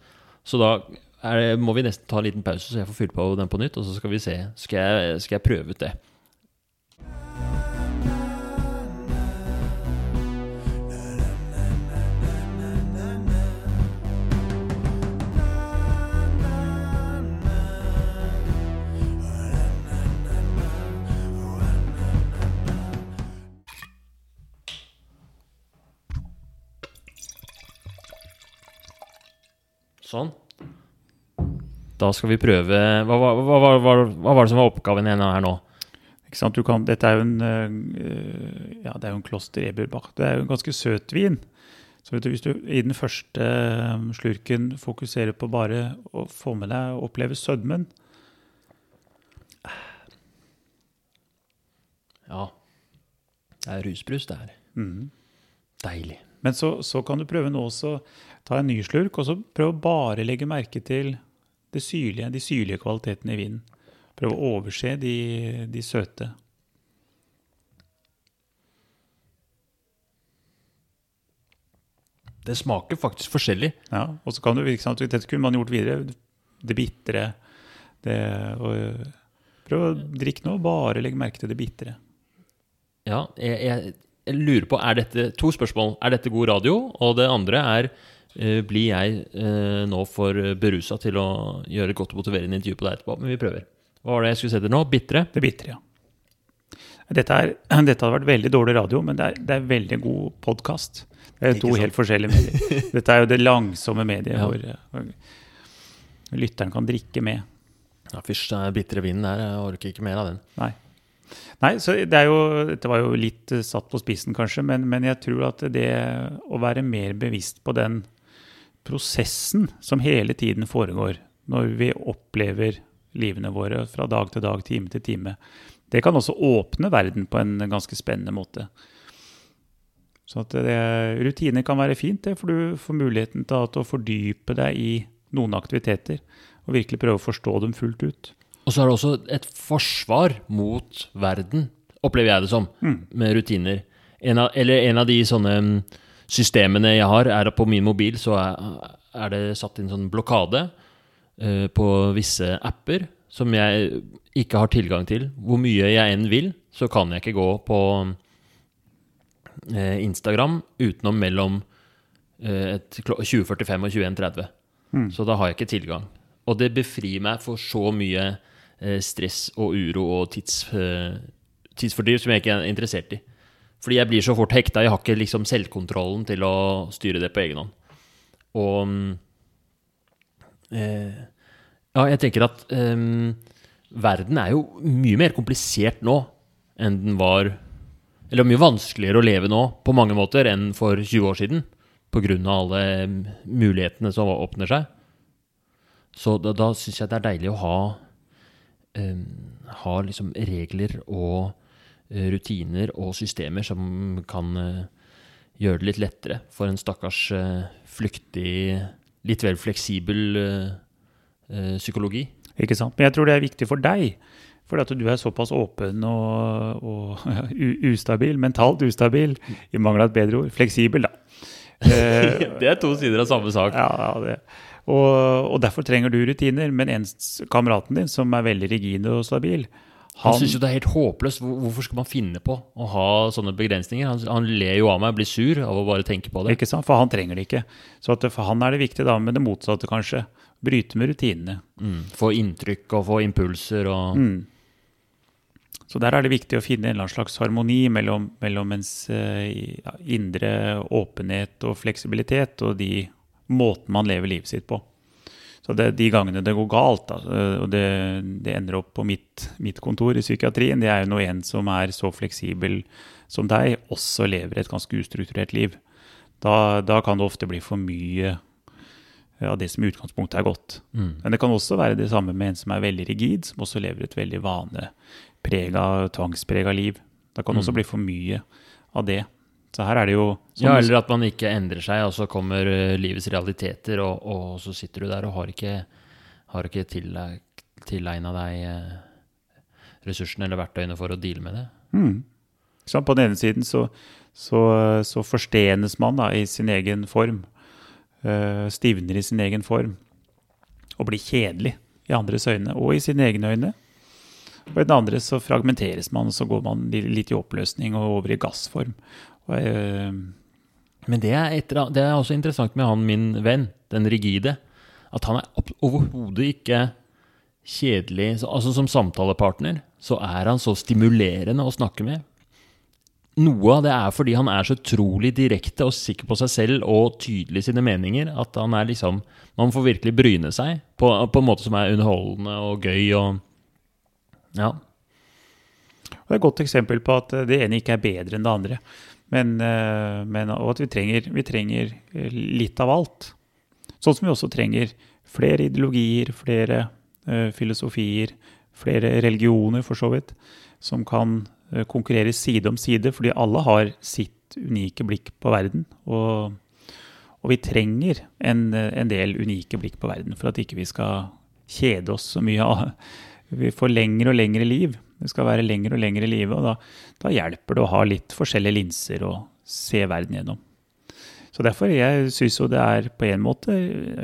Så da det, må vi nesten ta en liten pause, så jeg får fylt på den på nytt, og så skal vi se. Skal jeg, skal jeg prøve ut det? Sånn. Da skal vi prøve Hva, hva, hva, hva, var det som var oppgaven igjen her nå? Ikke sant? Du kan, dette er jo en, øh, ja, det er jo en Kloster Eberbach. Det er jo en ganske søt vin. Så vet du, hvis du i den første øh, slurken fokuserer på bare å få med deg og oppleve sødmen Ja. Det er rusbrus, det her. Mm. Deilig. Men så, så kan du prøve nå også ta en ny slurk, og så prøve å bare legge merke til syrlige, de syrlige kvalitetene i vinen. Prøve å overse de, de søte. Det smaker faktisk forskjellig. Ja, og så kan du, virke sånn at Dette kunne man gjort videre. Det bitre. Prøv å drikke nå, bare legg merke til det bitre. Ja, jeg, jeg, jeg lurer på Er dette to spørsmål. Er dette god radio? Og det andre er Blir jeg eh, nå for berusa til å gjøre et godt og motiverende intervju på deg etterpå? Men vi prøver. Hva var det jeg skulle se etter nå? Bitre? Det bitre, ja. Dette, er, dette hadde vært veldig dårlig radio, men det er, det er veldig god podkast. Det er Ikke to sant? helt forskjellige medier. Dette er jo det langsomme mediet Ja. hvor, hvor lytteren kan drikke med. Ja, Fysj, den bitre vinden der. Jeg orker ikke mer av den. Nei. Nei, så det er jo, Dette var jo litt eh, satt på spissen, kanskje, men, men jeg tror at det å være mer bevisst på den prosessen som hele tiden foregår når vi opplever livene våre fra dag til dag, time til time, det kan også åpne verden på en ganske spennende måte. Så at det, rutiner kan være fint, det, for du får muligheten til at å fordype deg i noen aktiviteter og virkelig prøve å forstå dem fullt ut. Og så er det også et forsvar mot verden, opplever jeg det som, med rutiner. En av, eller en av de sånne mm, systemene jeg har, er at på min mobil så er, det satt inn sånn blokade eh, på visse apper som jeg ikke har tilgang til. Hvor mye jeg enn vil, så kan jeg ikke gå på eh, Instagram utenom mellom eh, et, klo- 2045 og 2130. Så da har jeg ikke tilgang. Og det befrir meg for så mye eh, stress og uro og tids, eh, tidsfordriv som jeg ikke er interessert i. Fordi jeg blir så fort hekta. Jeg har ikke liksom selvkontrollen til å styre det på egen hånd. Og eh, Ja, jeg tenker at eh, verden er jo mye mer komplisert nå enn den var Eller mye vanskeligere å leve nå på mange måter enn for 20 år siden. Av alle mm, mulighetene som åpner seg. Så da, da syns jeg det er deilig å ha eh, Ha liksom regler og eh, rutiner og systemer som kan eh, gjøre det litt lettere for en stakkars eh, flyktig, litt vel fleksibel eh, psykologi. Ikke sant? Men jeg tror det er viktig for deg. Fordi at du er såpass åpen og, og ustabil, mentalt ustabil, i mangel av et bedre ord. Fleksibel, da. Det er to sider av samme sak. ja, ja, det. Og, og derfor trenger du rutiner. Men en kameraten din som er veldig rigid og stabil, Han han, syns jo det er helt håpløst. Hvorfor skal man finne på å ha sånne begrensninger? Han, han ler jo av meg, blir sur av å bare tenke på det. ikke sant? For han trenger det ikke. Så at for han er det viktig da med det motsatte, kanskje. Bryte med rutinene. Mm. Få inntrykk og få impulser og Mm. Så der er det viktig å finne en slags harmoni mellom, mellom ens eh, indre åpenhet og fleksibilitet og de måten man lever livet sitt på. Så det, de gangene det går galt, da, og det, det, ender opp på mitt, mitt, kontor i psykiatrien, det er jo når en som er så fleksibel som deg, også lever et ganske ustrukturert liv. Da, da kan det ofte bli for mye av det som i utgangspunktet er godt. Mm. Men det kan også være det samme med en som er veldig rigid, som også lever et veldig vaneprega, tvangsprega liv. Da kan det mm. også bli for mye av det. Så her er det jo Ja, eller at man ikke endrer seg, og så kommer eh, livets realiteter, og, og så sitter du der og har ikke, har ikke tilegna deg eh, ressursene eller verktøyene for å deale med det. Mm. Så på den ene siden så, så, så forstenes man da, i sin egen form. Uh, stivner i sin egen form. Og blir kjedelig i andres øyne, og i sine egne øyne. Og i den andre så fragmenteres man, og så går man litt i oppløsning og over i gassform. Uh, Men det er, etter, det er, også interessant med han min venn, den rigide. At han er overhodet ikke kjedelig. Altså Som samtalepartner så er han så stimulerende å snakke med. Noe av det er fordi han er så utrolig direkte og sikker på seg selv og tydelig i sine meninger at han er liksom Man får virkelig bryne seg på, på en måte som er underholdende og gøy og Ja. Det er et godt eksempel på at det ene ikke er bedre enn det andre. Men, eh, men, og at vi trenger, vi trenger, eh, litt av alt. Sånn som vi også trenger flere ideologier, flere uh, filosofier, flere religioner, for så vidt, som kan konkurrere side om side, fordi alle har sitt unike blikk på verden. Og, og vi trenger en, en, del unike blikk på verden for at ikke vi skal kjede oss så mye. av Vi får lengre og lengre liv. Det skal være lengre og lengre liv, og da, da, hjelper det å ha litt forskjellige linser å se verden gjennom. Så derfor jeg syns jo det er på en måte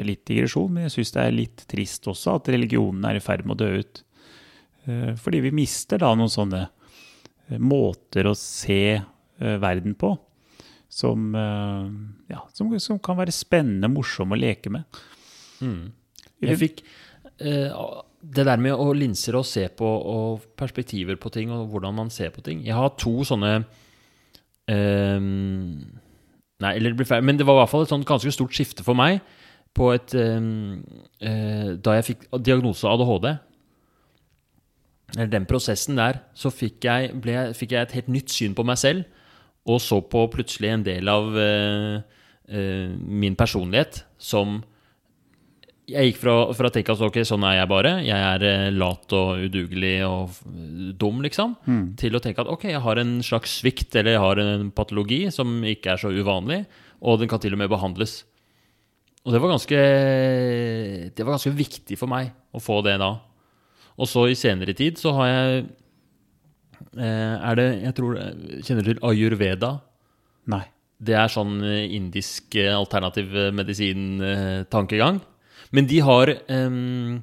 litt digresjon, men jeg syns det er litt trist også at religionen er i ferd med å dø ut. Eh, fordi vi mister da noen sånne eh, måter å se eh, verden på som, ja, som, som kan være spennende, morsomme å leke med. Mm. Jeg fikk det der med å linser og se på og perspektiver på ting og hvordan man ser på ting. Jeg har to sånne um, Nei, eller det blir feil, men det var i hvert fall et sånt ganske stort skifte for meg på et um, uh, Da jeg fikk diagnose ADHD, eller den prosessen der, så fikk jeg, ble, fikk jeg, et helt nytt syn på meg selv, og så på plutselig en del av uh, uh, min personlighet som jeg gikk fra, fra å tenke at ok, sånn er jeg bare, jeg er eh, lat og udugelig og dum, liksom, mm. til å tenke at ok, jeg har en slags svikt eller jeg har en patologi som ikke er så uvanlig, og den kan til og med behandles. Og det var ganske, det var ganske viktig for meg å få det da. Og så i senere tid så har jeg eh, Er det Jeg tror Kjenner du til ayurveda? Nei. Det er sånn indisk alternativ medisin-tankegang. Men de har um,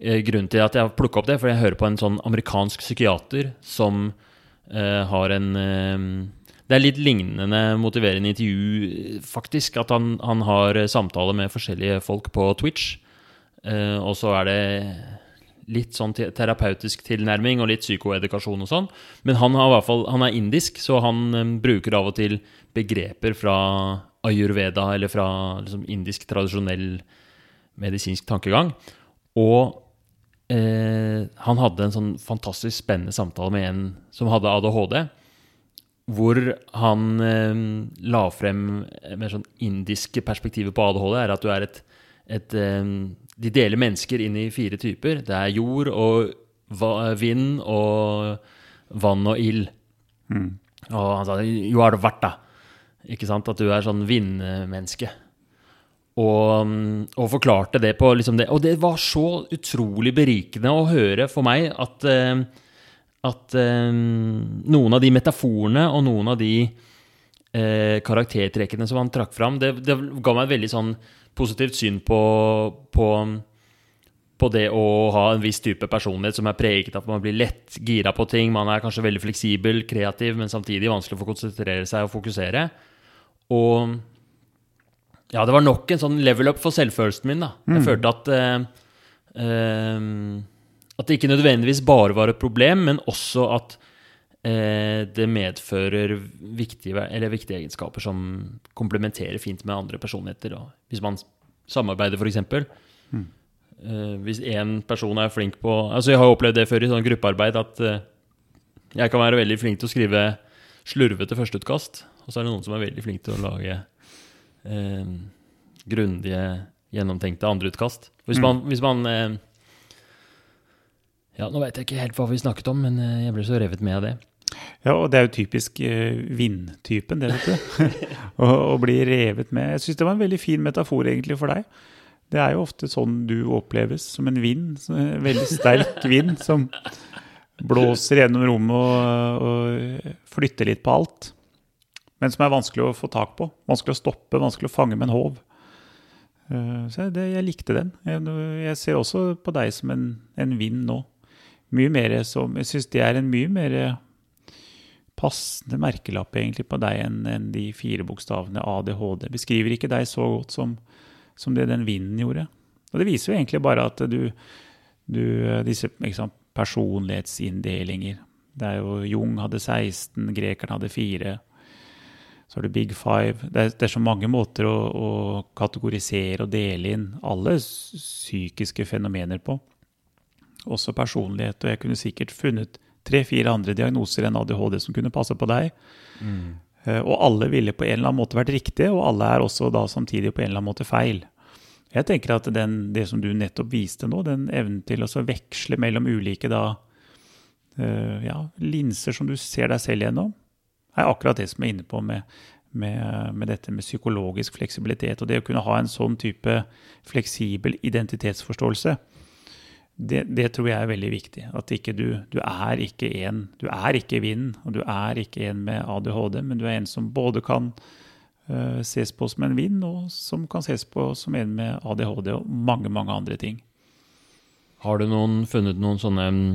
Grunnen til at jeg har plukka opp det, for jeg hører på en sånn amerikansk psykiater som uh, har en um, Det er litt lignende motiverende intervju, faktisk. At han, han har samtaler med forskjellige folk på Twitch. Uh, og så er det litt sånn terapeutisk tilnærming og litt psykoedukasjon og sånn. Men han, fall, han er indisk, så han bruker av og til begreper fra ayurveda, eller fra liksom, indisk tradisjonell medisinsk tankegang. Og eh, han hadde en sånn fantastisk spennende samtale med en som hadde ADHD. Hvor han eh, la frem mer sånn indiske perspektivet på ADHD. er At du er et, et eh, De deler mennesker inn i fire typer. Det er jord og vind og vann og ild. Mm. Og han sa er det verdt da'. Ikke sant? At du er sånn vindmenneske. Og, og, forklarte det på liksom det. Og det var så utrolig berikende å høre for meg at, eh, at eh, noen av de metaforene og noen av de eh, karaktertrekkene som han trakk fram, det, det, ga meg et veldig sånn positivt syn på, på, på, det å ha en viss type personlighet som er preget av at man blir lett gira på ting. Man er kanskje veldig fleksibel, kreativ, men samtidig vanskelig å få konsentrere seg og fokusere. Og ja, det var nok en sånn level up for selvfølelsen min. da. Jeg mm. følte at uh, uh, At det ikke nødvendigvis bare var et problem, men også at uh, det medfører viktige, viktige, egenskaper som komplementerer fint med andre personligheter. Da. hvis man samarbeider, f.eks., Eh, hvis én person er flink på Altså Jeg har jo opplevd det før i sånn gruppearbeid at jeg kan være veldig flink til å skrive slurvete førsteutkast, og så er det noen som er veldig flink til å lage eh, grundige, gjennomtenkte andreutkast. Hvis Mm. man, hvis man eh, Ja, nå vet jeg ikke helt hva vi snakket om, men eh, jeg ble så revet med av det. Ja, og det er jo typisk eh, vindtypen, det, vet du. å, bli revet med. Jeg syns det var en veldig fin metafor egentlig for deg. Det er jo ofte sånn du oppleves, som en vind. En veldig sterk vind som blåser gjennom rommet og, og flytter litt på alt. Men som er vanskelig å få tak på. Vanskelig å stoppe, vanskelig å fange med en håv. Eh, Så det, jeg likte den. Jeg, jeg ser også på deg som en, en vind nå. Mye mer som Jeg syns det er en mye mer passende merkelapp egentlig på deg enn en de fire bokstavene ADHD. Beskriver ikke deg så godt som, som det den vinden gjorde. Og det viser jo egentlig bare at du, du Disse sant, personlighetsinndelinger Det er jo Jung hadde 16, grekerne hadde 4. Så har du Big Five. Det er, det er så mange måter å, å kategorisere og dele inn alle psykiske fenomener på. Også personlighet. Og jeg kunne sikkert funnet tre-fire andre diagnoser enn ADHD som kunne passe på deg. Mm. Og alle ville på en eller annen måte vært riktige, og alle er også da samtidig på en eller annen måte feil. Jeg tenker at den, det som du nettopp viste nå, den evnen til å veksle mellom ulike da, uh, ja, linser som du ser deg selv gjennom, er akkurat det som jeg er inne på med, med, med dette med psykologisk fleksibilitet. Og det å kunne ha en sånn type fleksibel identitetsforståelse, det, det tror jeg er veldig viktig. At du, du er ikke en Du er ikke vind, og du er ikke en med ADHD, men du er en som både kan uh, ses på som en vind, og som kan ses på som en med ADHD og mange, mange andre ting. Har du noen, funnet noen sånne mm,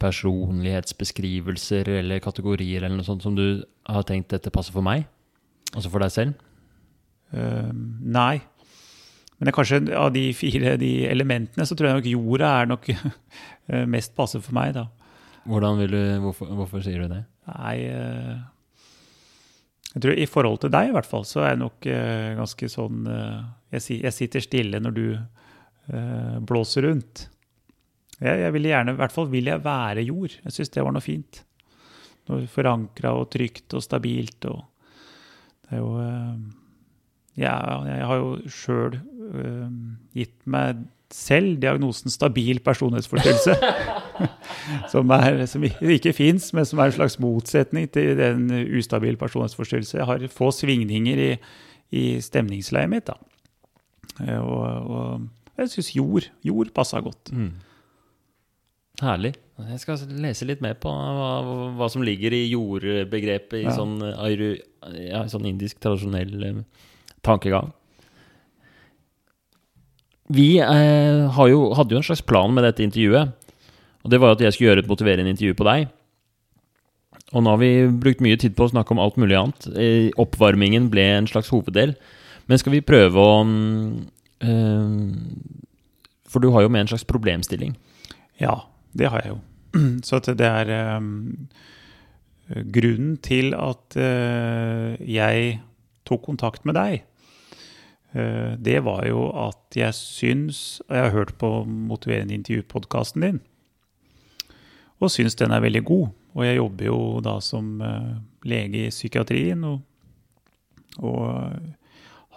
personlighetsbeskrivelser eller kategorier eller noe sånt som du har tenkt dette passer for meg? Altså for deg selv? Uh, nei. Men det er kanskje av de fire de elementene, så tror jeg nok jorda er nok eh, mest passe for meg, da. Hvordan vil du, hvorfor, hvorfor sier du det? Nei eh, Jeg tror i forhold til deg, i hvert fall, så er jeg nok eh, ganske sånn jeg, jeg sitter stille når du blåser rundt. Jeg, jeg ville gjerne, i hvert fall vil jeg være jord. Jeg syns det var noe fint. Noe forankra og trygt og stabilt og Det er jo eh, ja, jeg har jo sjøl gitt meg selv diagnosen stabil personlighetsforstyrrelse. som, som ikke fins, men som er en slags motsetning til den ustabil personlighetsforstyrrelse. Jeg har få svingninger i, i stemningsleiet mitt. Da. Eh, Og, og jeg syns jord, jord passa godt. Herlig. Jeg skal lese litt mer på hva, hva som ligger i jordbegrepet i Ja. sånn, ayru, ja, sånn indisk tradisjonell eh, tankegang. Vi eh, har jo, hadde jo en slags plan med dette intervjuet. Og det var at jeg skulle gjøre et motiverende intervju på deg. Og nå har vi brukt mye tid på å snakke om alt mulig annet. Eh, oppvarmingen ble en slags hoveddel. Men skal vi prøve å mm, eh, For du har jo med en slags problemstilling. Ja, det har jeg jo. Så at det er um, grunnen til at uh, jeg tok kontakt med deg. uh, det var jo at jeg syns Og jeg har hørt på Motiverende intervju-podkasten din. Og syns den er veldig god. Og jeg jobber jo da som uh, lege i psykiatrien. Og, og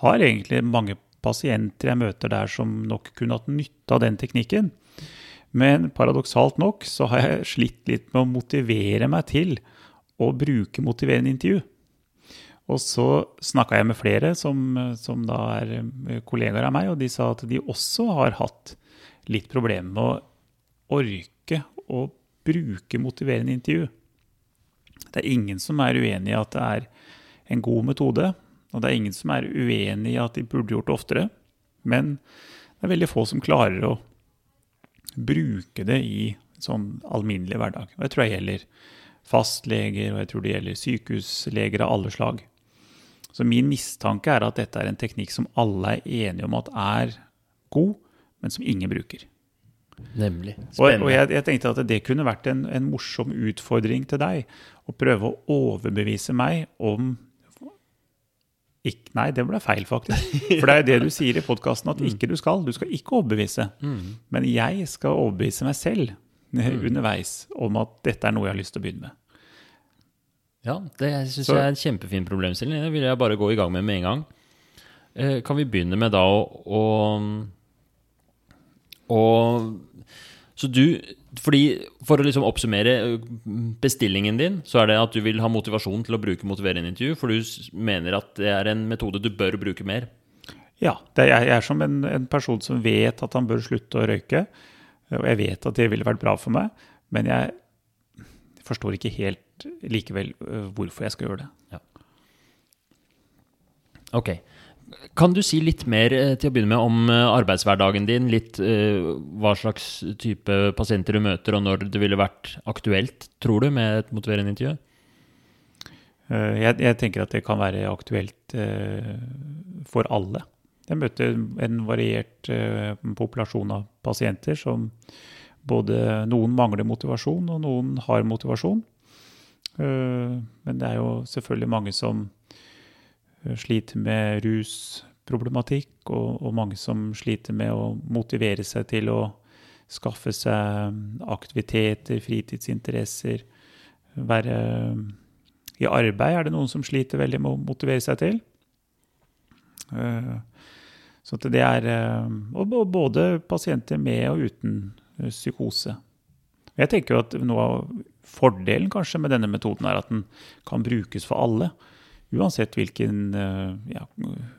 har egentlig mange pasienter jeg møter der som nok kunne hatt nytte av den teknikken. Men paradoksalt nok så har jeg slitt litt med å motivere meg til å bruke motiverende intervju. Og så snakka jeg med flere som, som da er eh, kollegaer av meg, og de sa at de også har hatt litt problemer med å orke å bruke motiverende intervju. Det er ingen som er uenig i at det er en god metode, og det er ingen som er uenig i at de burde gjort det oftere. Men det er veldig få som klarer å bruke det i sånn alminnelig hverdag. Og jeg tror det gjelder fastleger, og jeg tror det gjelder sykehusleger av alle slag. Så min mistanke er at dette er en teknikk som alle er enige om at er god, men som ingen bruker. Nemlig. Og, og jeg, jeg tenkte at det kunne vært en, en morsom utfordring til deg. Å prøve å overbevise meg om Ikk- nei, det ble feil, faktisk. For det er det du sier i podkasten at ikke du skal. Du skal ikke overbevise. Men jeg skal overbevise meg selv eh, underveis om at dette er noe jeg har lyst til å begynne med. Ja, det syns jeg er en kjempefin problemstilling. Det vil jeg bare gå i gang med med en gang. Eh, kan vi begynne med da å, å, å Så du fordi For å liksom oppsummere eh, bestillingen din, så er det at du vil ha motivasjon til å bruke motiverende intervju, for du mener at det er en metode du bør bruke mer. Ja, det er, jeg er som en, en person som vet at han bør slutte å røyke. Og jeg vet at det ville vært bra for meg, men jeg forstår ikke helt likevel øh, hvorfor jeg skal gjøre det. Ja. Ok. Kan du si litt mer eh, til å begynne med om eh, arbeidshverdagen din? Litt uh, hva slags type pasienter du møter, og når det ville vært aktuelt, tror du, med et motiverende intervju? Uh, Jeg, jeg tenker at det kan være aktuelt uh, for alle. Jeg møter en variert populasjon av pasienter som både noen mangler motivasjon, og noen har motivasjon. Men det er jo selvfølgelig mange som sliter med rusproblematikk, og, og mange som sliter med å motivere seg til å skaffe seg aktiviteter, fritidsinteresser, være i arbeid er det noen som sliter veldig med å motivere seg til. Eh, Så det er eh, både pasienter med og uten eh, psykose. Jeg tenker jo at noe av fordelen kanskje med denne metoden er at den kan brukes for alle. Uansett hvilken, eh, ja,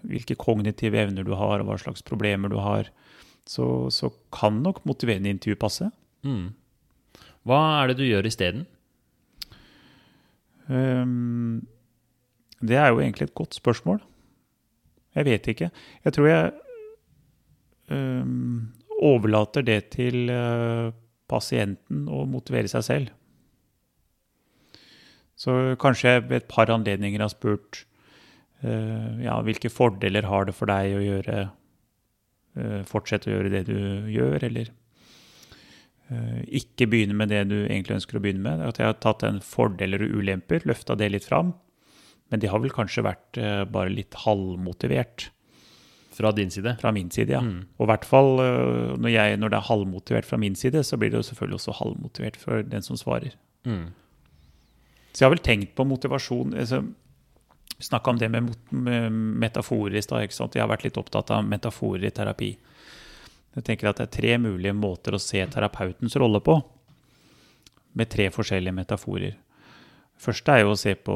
hvilke kognitive evner du har og hva slags problemer du har, så, så kan nok motiverende intervju passe. Mm. Hva er det du gjør isteden? Um, det er jo egentlig et godt spørsmål. Jeg vet ikke. Jeg tror jeg um, overlater det til uh, pasienten å motivere seg selv. Så kanskje jeg ved et par anledninger har spurt uh, ja, hvilke fordeler har det for deg å gjøre uh, fortsette å gjøre det du gjør, eller uh, ikke begynne med det du egentlig ønsker å begynne med. At jeg har tatt en fordeler og ulemper, løfta det litt fram. Men de har vel kanskje vært bare litt halvmotivert Fra din side? fra min side, ja. Mm. Og i hvert fall når, jeg, når det er halvmotivert fra min side, så blir det jo selvfølgelig også halvmotivert for den som svarer. Mm. Så jeg har vel tenkt på motivasjon altså, snakka om det med, metaforer i stad. Jeg har vært litt opptatt av metaforer i terapi. Jeg tenker at det er tre mulige måter å se terapeutens rolle på. Med tre forskjellige metaforer. Første er jo å se på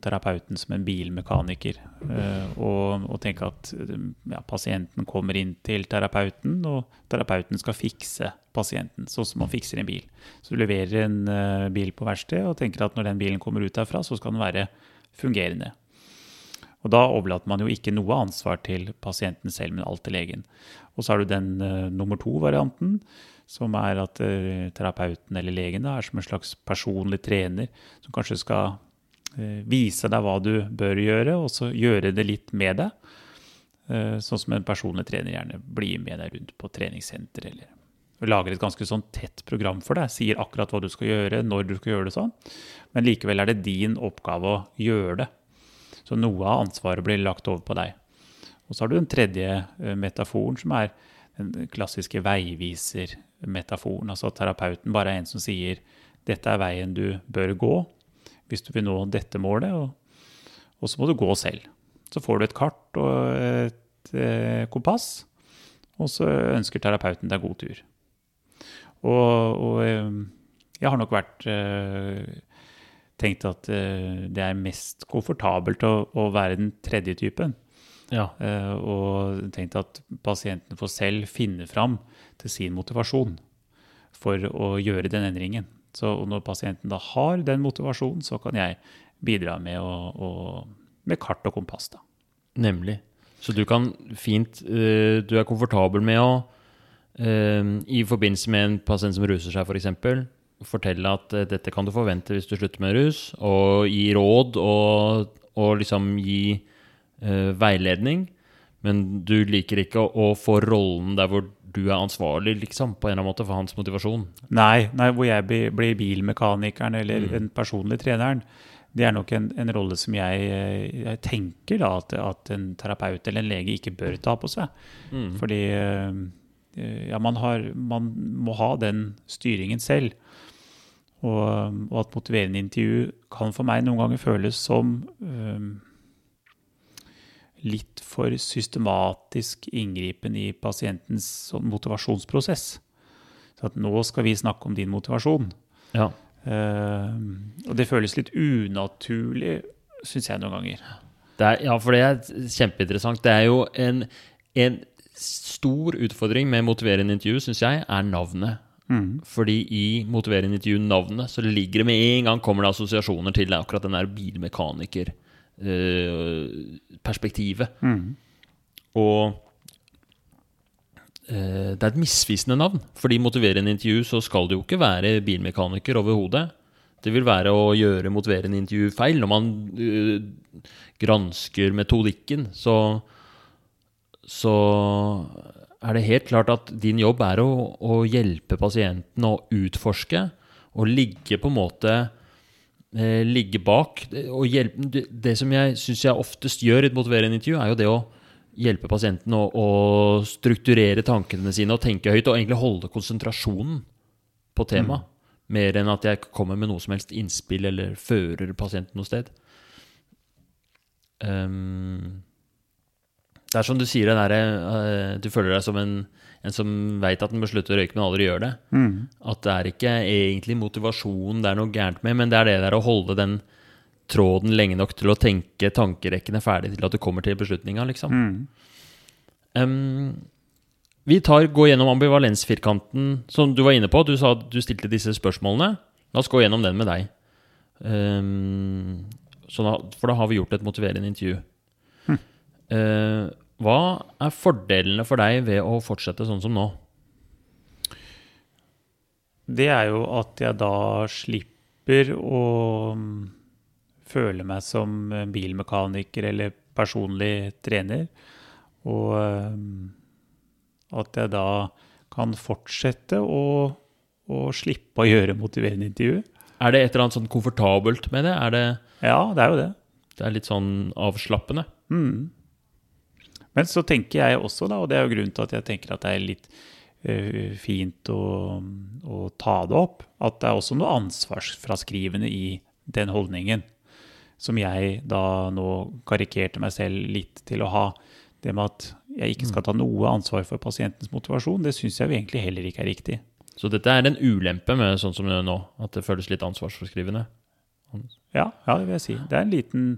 terapeuten som en bilmekaniker. eh, Og, og tenke at eh, ja, pasienten kommer inn til terapeuten, og terapeuten skal fikse pasienten, sånn som man fikser en bil. Så du leverer en eh, bil på verksted og tenker at når den bilen kommer ut derfra, så skal den være fungerende. Og da overlater man jo ikke noe ansvar til pasienten selv, men alt til legen. Og så har du den uh, nummer to-varianten, som er at eh, terapeuten eller legen da, er som en slags personlig trener, som kanskje skal eh, vise deg hva du bør gjøre, og så gjøre det litt med deg. Eh, sånn som en personlig trener gjerne blir med deg rundt på treningssenter eller lager et ganske sånn tett program for deg, sier akkurat hva du skal gjøre, når du skal gjøre det sånn. Men likevel er det din oppgave å gjøre det. Så noe av ansvaret blir lagt over på deg. Og så har du den tredje metaforen, som er den klassiske veiviser-metaforen. Altså at terapeuten bare er en som sier 'dette er veien du bør gå' hvis du vil nå dette målet, og, og så må du gå selv. Så får du et kart og et eh, kompass, og så ønsker terapeuten deg god tur. Og, og eh, jeg har nok vært eh, tenkt at eh, det er mest komfortabelt å, å være den tredje typen. Ja. Eh, og tenkt at pasienten får selv finne fram til sin motivasjon for å gjøre den endringen. Så når pasienten da har den motivasjonen, så kan jeg bidra med, å, å, med kart og kompass. da. Nemlig. Så du kan fint eh, Du er komfortabel med å eh, I forbindelse med en pasient som ruser seg, f.eks., for fortelle at dette kan du forvente hvis du slutter med rus, og gi råd og, og liksom gi veiledning. Men du liker ikke å, å få rollen der hvor du er ansvarlig, liksom, på en eller annen måte, for hans motivasjon. Nei, nei hvor jeg blir, blir bilmekanikeren eller den personlige treneren. det er nok en, en rolle som jeg, eh, jeg tenker da at, at, en terapeut eller en lege ikke bør ta på seg. Mm. Fordi eh, ja, man, har, man, må ha den styringen selv. Og, og, at motiverende intervju kan for meg noen ganger føles som um, litt for systematisk inngripen i pasientens sånn motivasjonsprosess. Så at nå skal vi snakke om din motivasjon. Ja. Uh, og det føles litt unaturlig, syns jeg noen ganger. Er, ja, for det er kjempeinteressant. Det er jo en, en stor utfordring med motiverende intervju, syns jeg, er navnet. Mm. Fordi i motiverende intervju-navnet så ligger det med en gang kommer det assosiasjoner til akkurat den der bilmekaniker-perspektivet. Uh, mm. Og uh, det er et misvisende navn. Fordi motiverende intervju så skal det jo ikke være bilmekaniker overhodet. Det vil være å gjøre motiverende intervju feil. Når man uh, gransker metodikken, så, så er det helt klart at din jobb er å, å hjelpe pasienten å utforske og ligge på en måte eh, Ligge bak. Og hjelpe, det, det som jeg syns jeg oftest gjør i et motiverende intervju, er jo det å hjelpe pasienten å, å, strukturere tankene sine og tenke høyt, og egentlig holde konsentrasjonen på temaet. Mm. Mer enn at jeg kommer med noe som helst innspill eller fører pasienten noe sted. Um, det er som du sier, der, uh, du føler deg som en, en som veit at den bør slutte å røyke, men aldri gjør det. Mm. At det er ikke egentlig motivasjonen det er noe gærent med, men det er det der å holde den tråden lenge nok til å tenke tankerekkene ferdig til at du kommer til beslutninga, liksom. Mm. Um, vi tar, går gjennom ambivalensfirkanten som du var inne på. Du sa at du stilte disse spørsmålene. La oss gå gjennom den med deg. Um, da, for da har vi gjort et motiverende intervju. Uh, hva er fordelene for deg ved å fortsette sånn som nå? Det er jo at jeg da slipper å mm, føle meg som bilmekaniker eller personlig trener. Og mm, at jeg da kan fortsette å, å slippe å gjøre motiverende intervju. Er det et eller annet sånn komfortabelt med det? det ja, det er jo det. Det er litt sånn avslappende? Mm. Men så tenker jeg også, da, og det er jo grunnen til at jeg tenker at det er litt uh, fint å, å, ta det opp, at det er også noe ansvarsfraskrivende i den holdningen. Som jeg da nå karikerte meg selv litt til å ha. Det med at jeg ikke skal ta noe ansvar for pasientens motivasjon, det syns jeg jo egentlig heller ikke er riktig. Så dette er en ulempe med sånn som det er nå, at det føles litt ansvarsforskrivende? Ja, ja, det vil jeg si. Det er, liten,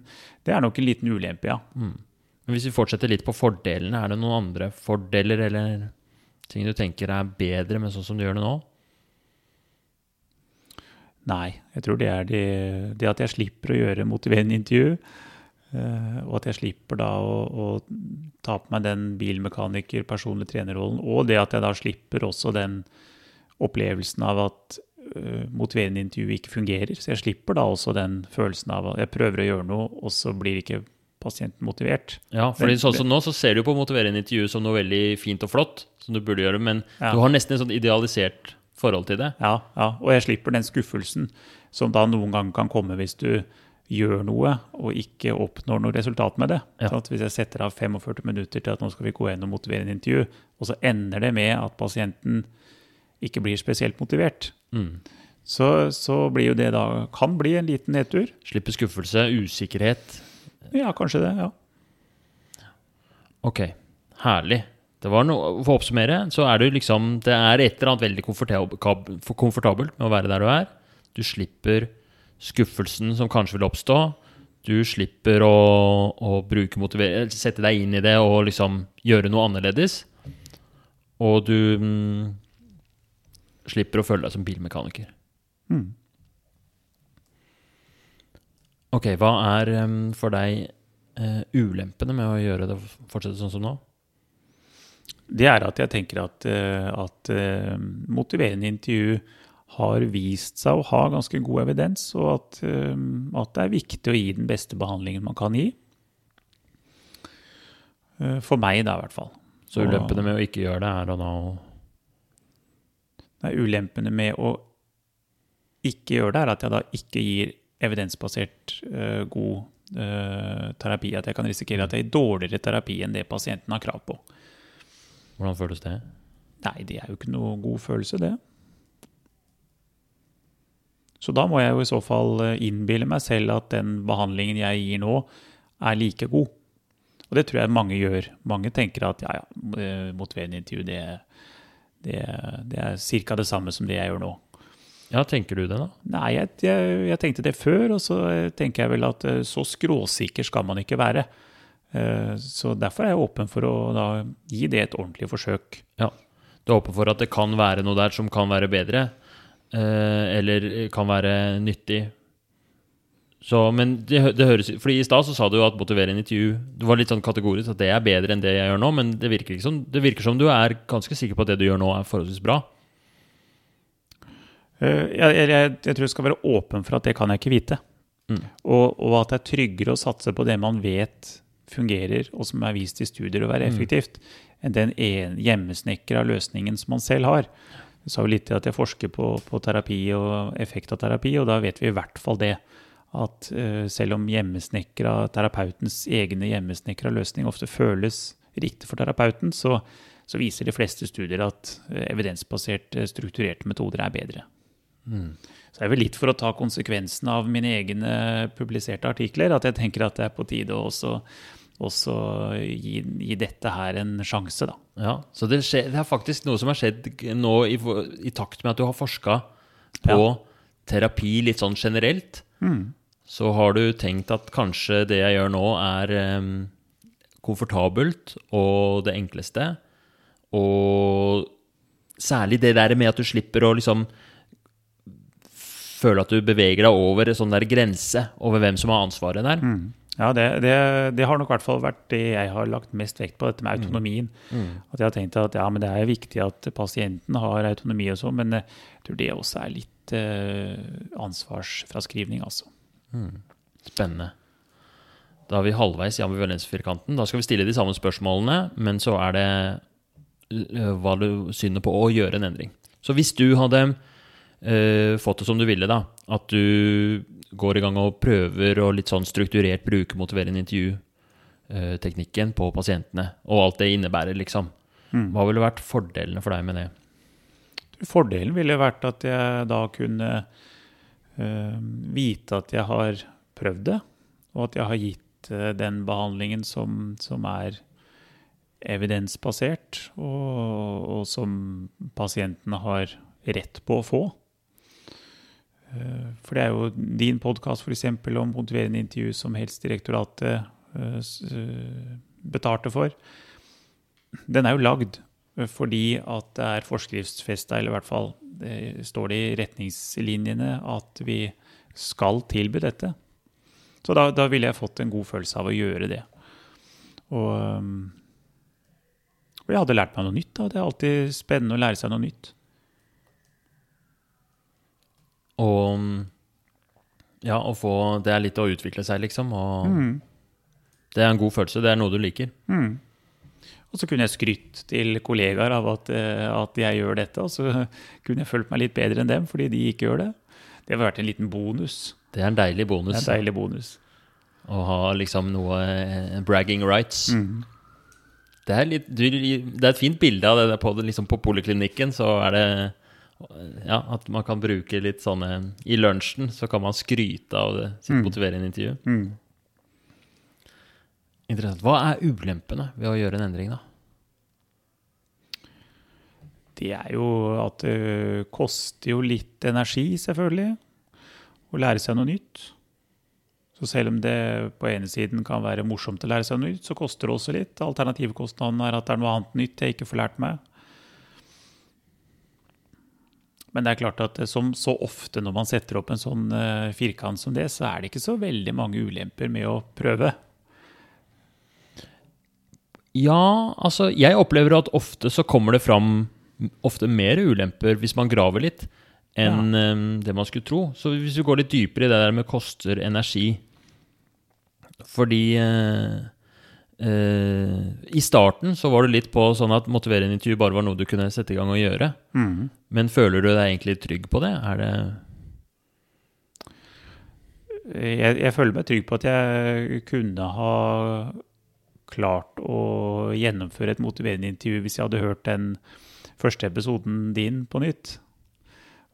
det er nok en liten ulempe, ja. Mm. Hvis vi fortsetter litt på fordelene, er det noen andre fordeler eller ting du tenker er bedre med sånn som du gjør det nå? Nei, jeg tror det er det, det at jeg slipper å gjøre motiverende intervju. Uh, og at jeg slipper da å, å ta på meg den bilmekaniker, personlig trenerrollen. Og det at jeg da slipper også den opplevelsen av at uh, motiverende intervju ikke fungerer. Så jeg slipper da også den følelsen av at jeg prøver å gjøre noe, og så blir det ikke pasienten motivert. Ja, fordi sånn som nå så ser du på motiverende intervju som noe veldig fint og flott, som du burde gjøre, men ja. du har nesten en sånn idealisert forhold til det. Ja, ja, og jeg slipper den skuffelsen som da noen ganger kan komme hvis du gjør noe og ikke oppnår noe resultat med det. Ja. Sånn hvis jeg setter av 45 minutter til at nå skal vi gå inn og motivere en intervju, og så ender det med at pasienten ikke blir spesielt motivert, mm. så, så, blir jo det da kan bli en liten nedtur. Slippe skuffelse, usikkerhet. Ja, kanskje det. ja. Ok, herlig. Det var noe, For å oppsummere, så er det liksom Det er et eller annet veldig komfortabelt, med å være der du er. Du slipper skuffelsen som kanskje vil oppstå. Du slipper å, å bruke sette deg inn i det og liksom gjøre noe annerledes. Og du mm, slipper å føle deg som bilmekaniker. Mm. Ok, hva er for deg uh, ulempene med å gjøre det fortsette sånn som nå? Det er at jeg tenker at, uh, at uh, motiverende intervju har vist seg å ha ganske god evidens, og at, at, det er viktig å gi den beste behandlingen man kan gi. For meg, da, i hvert fall. Så ulempene med å ikke gjøre det er å da Nei, ulempene med å ikke gjøre det, er at jeg da ikke gir evidensbasert uh, god eh, terapi. At jeg kan risikere at jeg er dårligere terapi enn det pasienten har krav på. Hvordan føles det? Nei, det er jo ikke noe god følelse, det. Så da må jeg jo i så fall eh, innbille meg selv at den behandlingen jeg gir nå, er like god. Og det tror jeg mange gjør. Mange tenker at ja, ja, motiverende intervju, det, det, det er ca. det samme som det jeg gjør nå. Ja, tenker du det, da? Nei, jeg, jeg, jeg, tenkte det før, og så tenker jeg vel at eh, så skråsikker skal man ikke være. Eh, så derfor er jeg åpen for å da, gi det et ordentlig forsøk. Ja, Du er åpen for at det kan være noe der som kan være bedre, eh, eller kan være nyttig. Så, men det, det høres fordi I stad sa du at motiverende intervju Du var litt sånn kategorisk at det er bedre enn det jeg gjør nå, men det virker, liksom, det virker som du er ganske sikker på at det du gjør nå, er forholdsvis bra. Eh, jeg, jeg, jeg, tror jeg skal være åpen for at det kan jeg ikke vite. Mm. Og, og, at det er tryggere å satse på det man vet fungerer, og som er vist i studier å være mm. effektivt, mm. enn den hjemmesnekra løsningen som man selv har. Du sa jo litt til at jeg forsker på, på, terapi og effekt av terapi, og da vet vi i hvert fall det. At uh, selv om hjemmesnekra, terapeutens egne hjemmesnekra løsning ofte føles riktig for terapeuten, så, så viser de fleste studier at uh, evidensbaserte, strukturerte metoder er bedre. Mm. Så det er vel litt for å ta konsekvensen av mine egne publiserte artikler at jeg tenker at det er på tide å også, også gi, gi, dette her en sjanse, da. Ja, Så det, skje, det, er faktisk noe som har skjedd nå i, i takt med at du har forska på ja. terapi litt sånn generelt. Mm. Så har du tenkt at kanskje det jeg gjør nå, er um, komfortabelt og det enkleste. Og særlig det der med at du slipper å liksom føle at du beveger deg over en sånn der grense over hvem som har ansvaret der. Mm. Ja, det, det, det, har nok i hvert fall vært det jeg har lagt mest vekt på, dette med autonomien. Mm. Mm. At jeg har tenkt at ja, men det er viktig at pasienten har autonomi og sånn, men jeg tror det også er litt eh, ansvarsfraskrivning, altså. Mm. Spennende. Da er vi halvveis i ambivalensfirkanten. Da skal vi stille de samme spørsmålene, men så er det eh, hva du synder på å gjøre en endring. Så hvis du hadde uh, fått det som du ville, da. At du går i gang og prøver og litt sånn strukturert bruker motiverende intervju-teknikken uh, på pasientene, og alt det innebærer, liksom. Mm. Hva ville vært fordelene for deg med det? Fordelen ville vært at jeg da kunne eh, vite at jeg har prøvd det, og at jeg har gitt den behandlingen som, som er evidensbasert, og, og, som pasientene har rett på å få. Eh, for det er jo din podkast om motiverende intervju som Helsedirektoratet eh, eh, betalte for. Den er jo lagd fordi at det er forskriftsfesta, eller i hvert fall det står det i retningslinjene, at vi skal tilby dette. Så da, da ville jeg fått en god følelse av å gjøre det. Og, og jeg hadde lært meg noe nytt. Da. Det er alltid spennende å lære seg noe nytt. Og ja, å få Det er litt å utvikle seg, liksom. Og mm. det er en god følelse. Det er noe du liker. Mm. Og så kunne jeg skrytt til kollegaer av at, eh, at, jeg gjør dette, og så kunne jeg følt meg litt bedre enn dem fordi de ikke gjør det. Det har vært en liten bonus. Det er en deilig bonus. Det er en deilig bonus. Å ha liksom noe eh, bragging rights. Mm. Det, er litt, det er et fint bilde av det på, liksom på poliklinikken. Så er det ja, at man kan bruke litt sånne I lunsjen så kan man skryte av det, sitt mm. motiverende intervju. Mm. Interessant. Hva er ulempene ved å gjøre en endring, da? Det er jo at det koster jo litt energi, selvfølgelig, å lære seg noe nytt. Så selv om det på ene siden kan være morsomt å lære seg noe nytt, så koster det også litt. Alternativkostnaden er at det er noe annet nytt jeg ikke får lært meg. Men det er klart at som så ofte når man setter opp en sånn uh, firkant som det, så er det ikke så veldig mange ulemper med å prøve. Ja, altså Jeg opplever at ofte så kommer det fram ofte mer ulemper hvis man graver litt, enn ja. um, det man skulle tro. Så hvis vi går litt dypere i det der med koster energi Fordi Uh, I starten så var du litt på sånn at motiverende intervju bare var noe du kunne sette i gang og gjøre. Mm. Men føler du deg egentlig trygg på det? Er det jeg, jeg føler meg trygg på at jeg kunne ha klart å gjennomføre et motiverende intervju hvis jeg hadde hørt den første episoden din på nytt.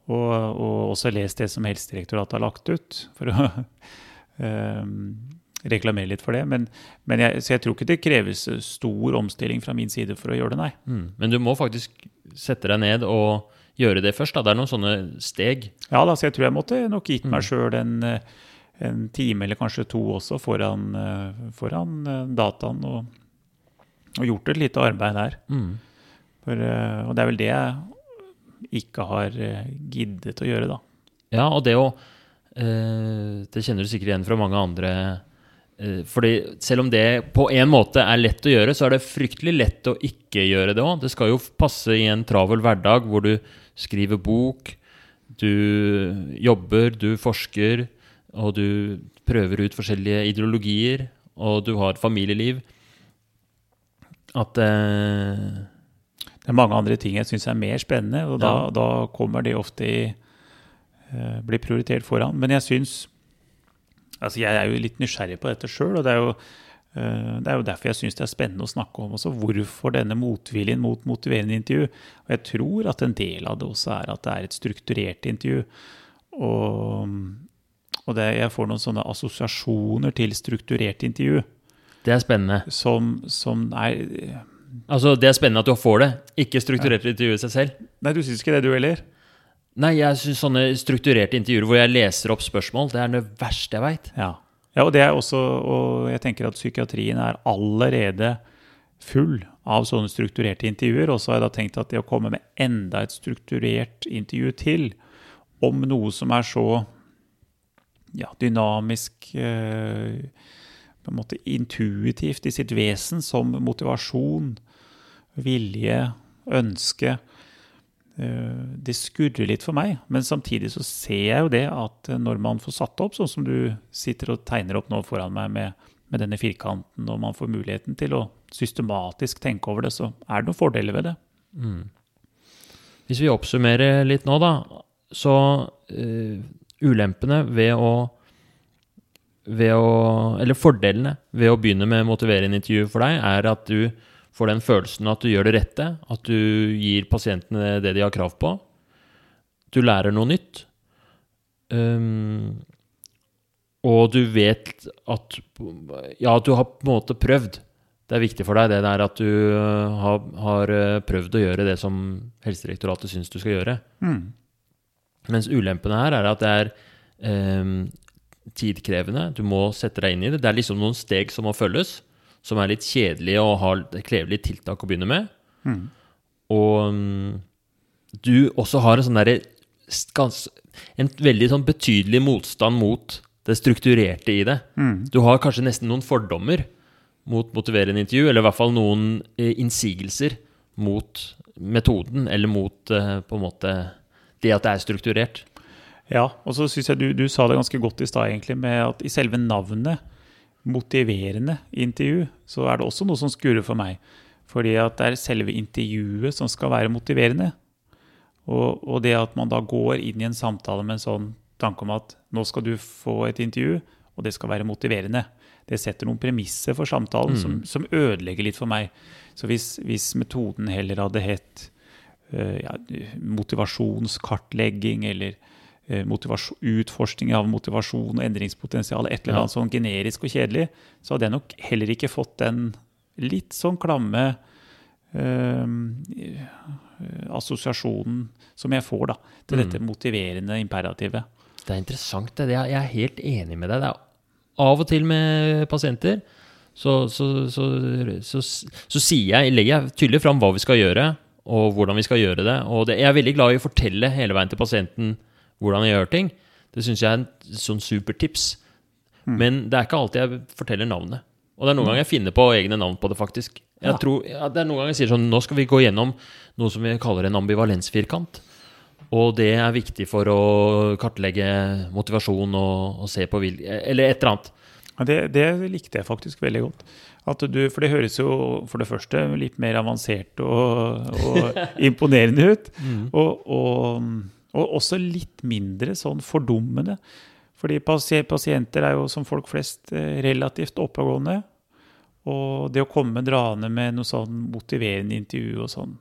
Og, og også lest det som Helsedirektoratet har lagt ut, for å um, reklamere litt for det. Men, men jeg, så jeg tror ikke det kreves stor omstilling fra min side for å gjøre det, nei. Mm. Men du må faktisk sette deg ned og gjøre det først. Da. Det er noen sånne steg. Ja, da, så jeg tror jeg måtte nok gitt meg mm. sjøl en, en, time eller kanskje to også foran, foran dataen og, og, gjort et lite arbeid der. Mm. For, og det er vel det jeg ikke har giddet å gjøre, da. Ja, og det å eh, Det kjenner du sikkert igjen fra mange andre Eh, fordi selv om det på en måte er lett å gjøre, så er det fryktelig lett å ikke gjøre det òg. Det skal jo passe i en travel hverdag hvor du skriver bok, du jobber, du forsker, og du prøver ut forskjellige ideologier, og du har familieliv. At eh... Det er mange andre ting jeg syns er mer spennende, og da, ja. da kommer de ofte i eh, Blir prioritert foran. Men jeg syns Altså, jeg er jo litt nysgjerrig på dette sjøl, og det er, jo, uh, det er jo derfor jeg syns det er spennende å snakke om også hvorfor denne motviljen mot motiverende intervju. Og jeg tror at en del av det også er at det er et strukturert intervju. Og, og det, jeg får noen sånne assosiasjoner til strukturert intervju. Det er spennende. Som, som er Altså, Det er spennende at du får det, ikke strukturert intervju i seg selv. Nei, du syns ikke det, du heller? Nei, jeg synes sånne strukturerte intervjuer hvor jeg leser opp spørsmål, det er det verste jeg veit. Ja. ja, og det er også Og jeg tenker at psykiatrien er allerede full av sånne strukturerte intervjuer. Og så har jeg da tenkt at det å komme med enda et strukturert intervju til om noe som er så ja, dynamisk eh, på en måte intuitivt i sitt vesen som motivasjon, vilje, ønske det skurrer litt for meg. Men samtidig så ser jeg jo det at eh, når man får satt opp, sånn som du sitter og tegner opp nå foran meg med, med denne firkanten, og man får muligheten til å systematisk tenke over det, så er det noen fordeler ved det. Mm. Hvis vi oppsummerer litt nå, da, så uh, ulempene ved å ved å, eller fordelene ved å begynne med motiverende intervju for deg, er at du får den følelsen at du gjør det rette, at du gir pasientene det de har krav på. Du lærer noe nytt. Um, og du vet at Ja, du har på en måte prøvd. Det er viktig for deg det der at du uh, har, har, uh, prøvd å gjøre det som Helsedirektoratet syns du skal gjøre. Mm. Mens ulempene her er at det er um, tidkrevende. Du må sette deg inn i det. Det er liksom noen steg som må følges som er litt kjedelige og har, krever litt tiltak å begynne med. Mm. Og um, du også har en sånn derre En veldig sånn betydelig motstand mot det strukturerte i det. Mm. Du har kanskje nesten noen fordommer mot motiverende intervju, eller i hvert fall noen eh, innsigelser mot metoden, eller mot eh, på en måte det at det er strukturert. Ja, og så syns jeg du, du, sa det ganske godt i stad, egentlig, med at i selve navnet motiverende intervju, så er det også noe som skurrer for meg. Fordi at det er selve intervjuet som skal være motiverende. Og, og, det at man da går inn i en samtale med en sånn tanke om at nå skal du få et intervju, og det skal være motiverende. Det setter noen premisser for samtalen mm. som, som, ødelegger litt for meg. Så hvis, hvis metoden heller hadde hett uh, ja, motivasjonskartlegging eller utforskning av motivasjon og endringspotensial, et eller annet sånn generisk og kjedelig, så hadde jeg nok heller ikke fått den litt sånn klamme øh, assosiasjonen som jeg får da, til mm. dette motiverende imperativet. Det er interessant. Det. Jeg er helt enig med deg. Det av og til med pasienter så, så, så, så sier jeg, legger jeg tydelig fram hva vi skal gjøre, og hvordan vi skal gjøre det. Og det, jeg er veldig glad i å fortelle hele veien til pasienten hvordan jeg gjør ting. Det syns jeg er en sånn supertips. Mm. Men det er ikke alltid jeg forteller navnet. Og det er noen mm. ganger jeg finner på egne navn på det, faktisk. Jeg ja. tror, ja, det er noen ganger jeg sier sånn Nå skal vi gå gjennom noe som vi kaller en ambivalensfirkant. Og det er viktig for å kartlegge motivasjon og, og se på vilje Eller et eller annet. Ja, det, det, likte jeg faktisk veldig godt. Du, for det høres jo for det første litt mer avansert og, og imponerende ut. Mm. Og, og og også litt mindre sånn fordummende. Fordi pasienter er jo som folk flest eh, relativt oppegående. Og det å komme draende med noe sånn motiverende intervju og sånn,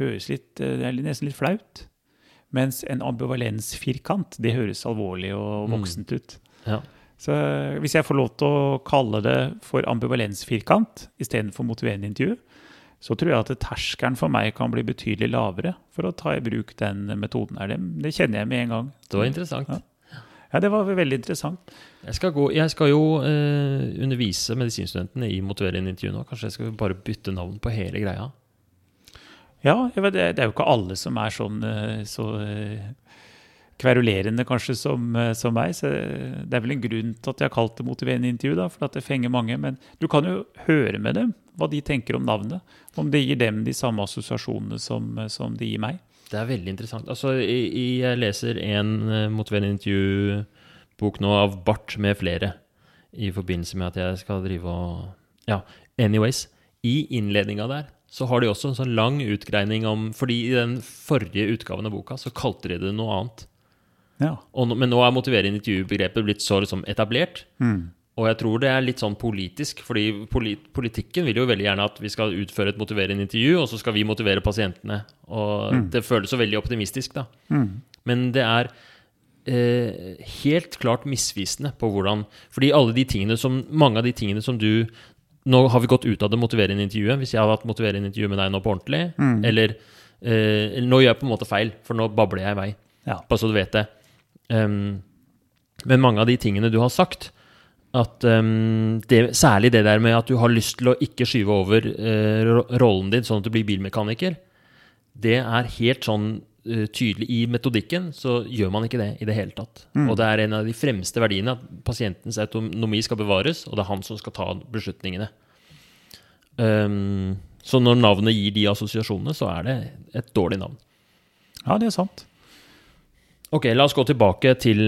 høres litt, eh, det er nesten litt flaut. Mens en ambivalensfirkant, det høres alvorlig og Mm. voksent ut. Ja. Så eh, hvis jeg får lov til å kalle det for ambivalensfirkant istedenfor motiverende intervju, så tror jeg at terskelen for meg kan bli betydelig lavere for å ta i bruk den metoden. her. Det, det kjenner jeg med en gang. Det var interessant. Ja. Ja, det var veldig interessant. Jeg skal, gå, jeg skal jo eh, undervise medisinstudentene i motiverende intervju nå. Kanskje jeg skal bare bytte navn på hele greia? Ja, vet, det det er jo ikke alle som er sånn eh, så eh, kverulerende kanskje som, eh, som meg. Så det er vel en grunn til at jeg har kalt det motiverende intervju, da, for at det fenger mange. Men du kan jo høre med dem hva de tenker om navnet. Om det gir dem de samme assosiasjonene som, som det gir meg. Det er veldig interessant. Altså, i, jeg leser en uh, motiverende intervju-bok nå av Bart med flere, i forbindelse med at jeg skal drive og Ja, anyways. I innledninga der så har de også en sånn lang utgreining om Fordi i den forrige utgaven av boka så kalte de det noe annet. Ja. Og, men nå er motiverende intervju-begrepet blitt så liksom etablert. Mm. Og jeg tror det er litt sånn politisk, fordi polit politikken vil jo veldig gjerne at vi skal utføre et motiverende intervju, og så skal vi motivere pasientene. Og det føles så veldig optimistisk, da. Mm. Men det er eh, helt klart misvisende på hvordan Fordi alle de tingene som Mange av de tingene som du Nå har vi gått ut av det motiverende intervjuet. Hvis jeg hadde hatt motiverende intervju med deg nå på ordentlig, eller eh, Nå gjør jeg på en måte feil, for nå babler jeg i vei. Ja. Bare så du vet det. Um, men mange av de tingene du har sagt, at um, det, særlig det der med at du har lyst til å ikke skyve over uh, rollen din sånn at du blir bilmekaniker, det er helt sånn uh, tydelig i metodikken, så gjør man ikke det i det hele tatt. Og det er en av de fremste verdiene at pasientens autonomi skal bevares, og det er han som skal ta beslutningene. Um, så når navnet gir de assosiasjonene, så er det et dårlig navn. ja, det er sant. Ok, la oss gå tilbake til,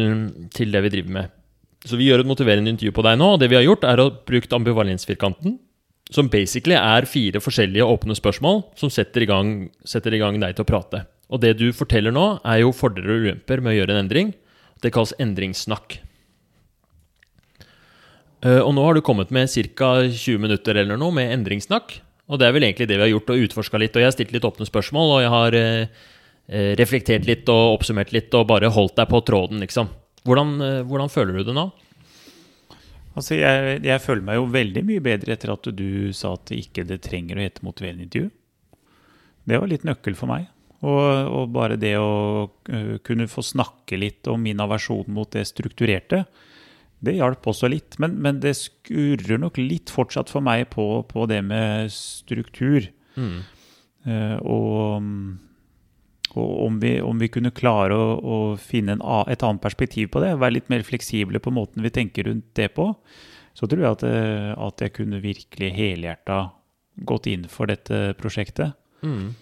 til det vi driver med. Så vi gjør et motiverende intervju på deg nå, og det vi har gjort er å bruke ambivalensfirkanten, som basically er fire forskjellige åpne spørsmål som setter i, gang, setter i gang deg til å prate. Og det du forteller nå, er jo fordeler og ulemper med å gjøre en endring. Det kalles endringssnakk. Eh, Og nå har du kommet med ca. 20 minutter eller noe med endringssnakk. Og det er vel egentlig det vi har gjort, og utforska litt. Og jeg har stilt litt åpne spørsmål, og jeg har eh, eh, reflektert litt og oppsummert litt og bare holdt deg på tråden, liksom. Hvordan, eh, hvordan føler du det nå? Altså, jeg, jeg føler meg jo veldig mye bedre etter at du sa at det ikke det trenger å hete motiverende intervju. Det var litt nøkkel for meg. Og, og bare det å øh, kunne få snakke litt om min aversjon mot det strukturerte, det hjalp også litt. Men, men det skurrer nok litt fortsatt for meg på, på det med struktur. Mm. Uh, og og om vi, om vi kunne klare å, å finne en, et annet perspektiv på det, være litt mer fleksible på måten vi tenker rundt det på, så tror jeg at, eh, at jeg kunne virkelig helhjerta gått inn for dette prosjektet. Mm.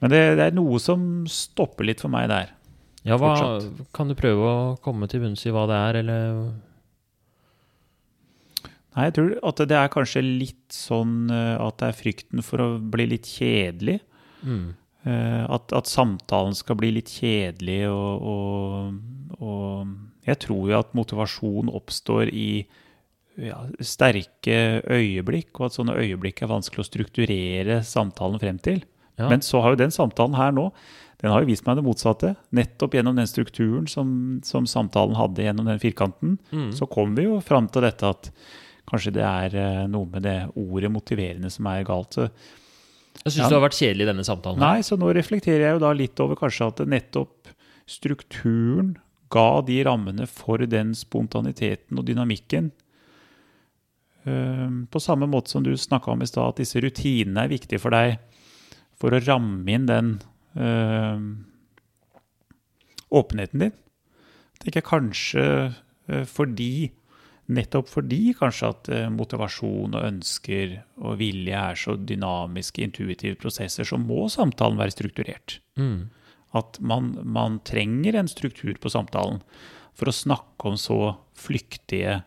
Men det, det er noe som stopper litt for meg der. Ja, hva, Fortsatt. kan du prøve å komme til bunns i hva det er, eller Nei, jeg tror at det er kanskje litt sånn eh, at det er frykten for å bli litt kjedelig. mm. Eh, At, at samtalen skal bli litt kjedelig, og, og, og jeg tror jo at motivasjon oppstår i ja, sterke øyeblikk, og at sånne øyeblikk er vanskelig å strukturere samtalen frem til. Ja. Men så har jo den samtalen her nå, den har jo vist meg det motsatte. Nettopp gjennom den strukturen som, som samtalen hadde gjennom den firkanten, Mm. så kom vi jo fram til dette at kanskje det er eh, noe med det ordet motiverende som er galt. Så Jeg syns Ja. det har vært kjedelig i denne samtalen. Nei, så nå reflekterer jeg jo da litt over kanskje at nettopp strukturen ga de rammene for den spontaniteten og dynamikken. Ehm, På samme måte som du snakka om i stad, at disse rutinene er viktige for deg for å ramme inn den øh, åpenheten din. Tenker jeg kanskje eh, fordi Nettopp fordi kanskje at eh, motivasjon og ønsker og vilje er så dynamiske, intuitive prosesser, så må samtalen være strukturert. Mm. At man, man trenger en struktur på samtalen for å snakke om så flyktige,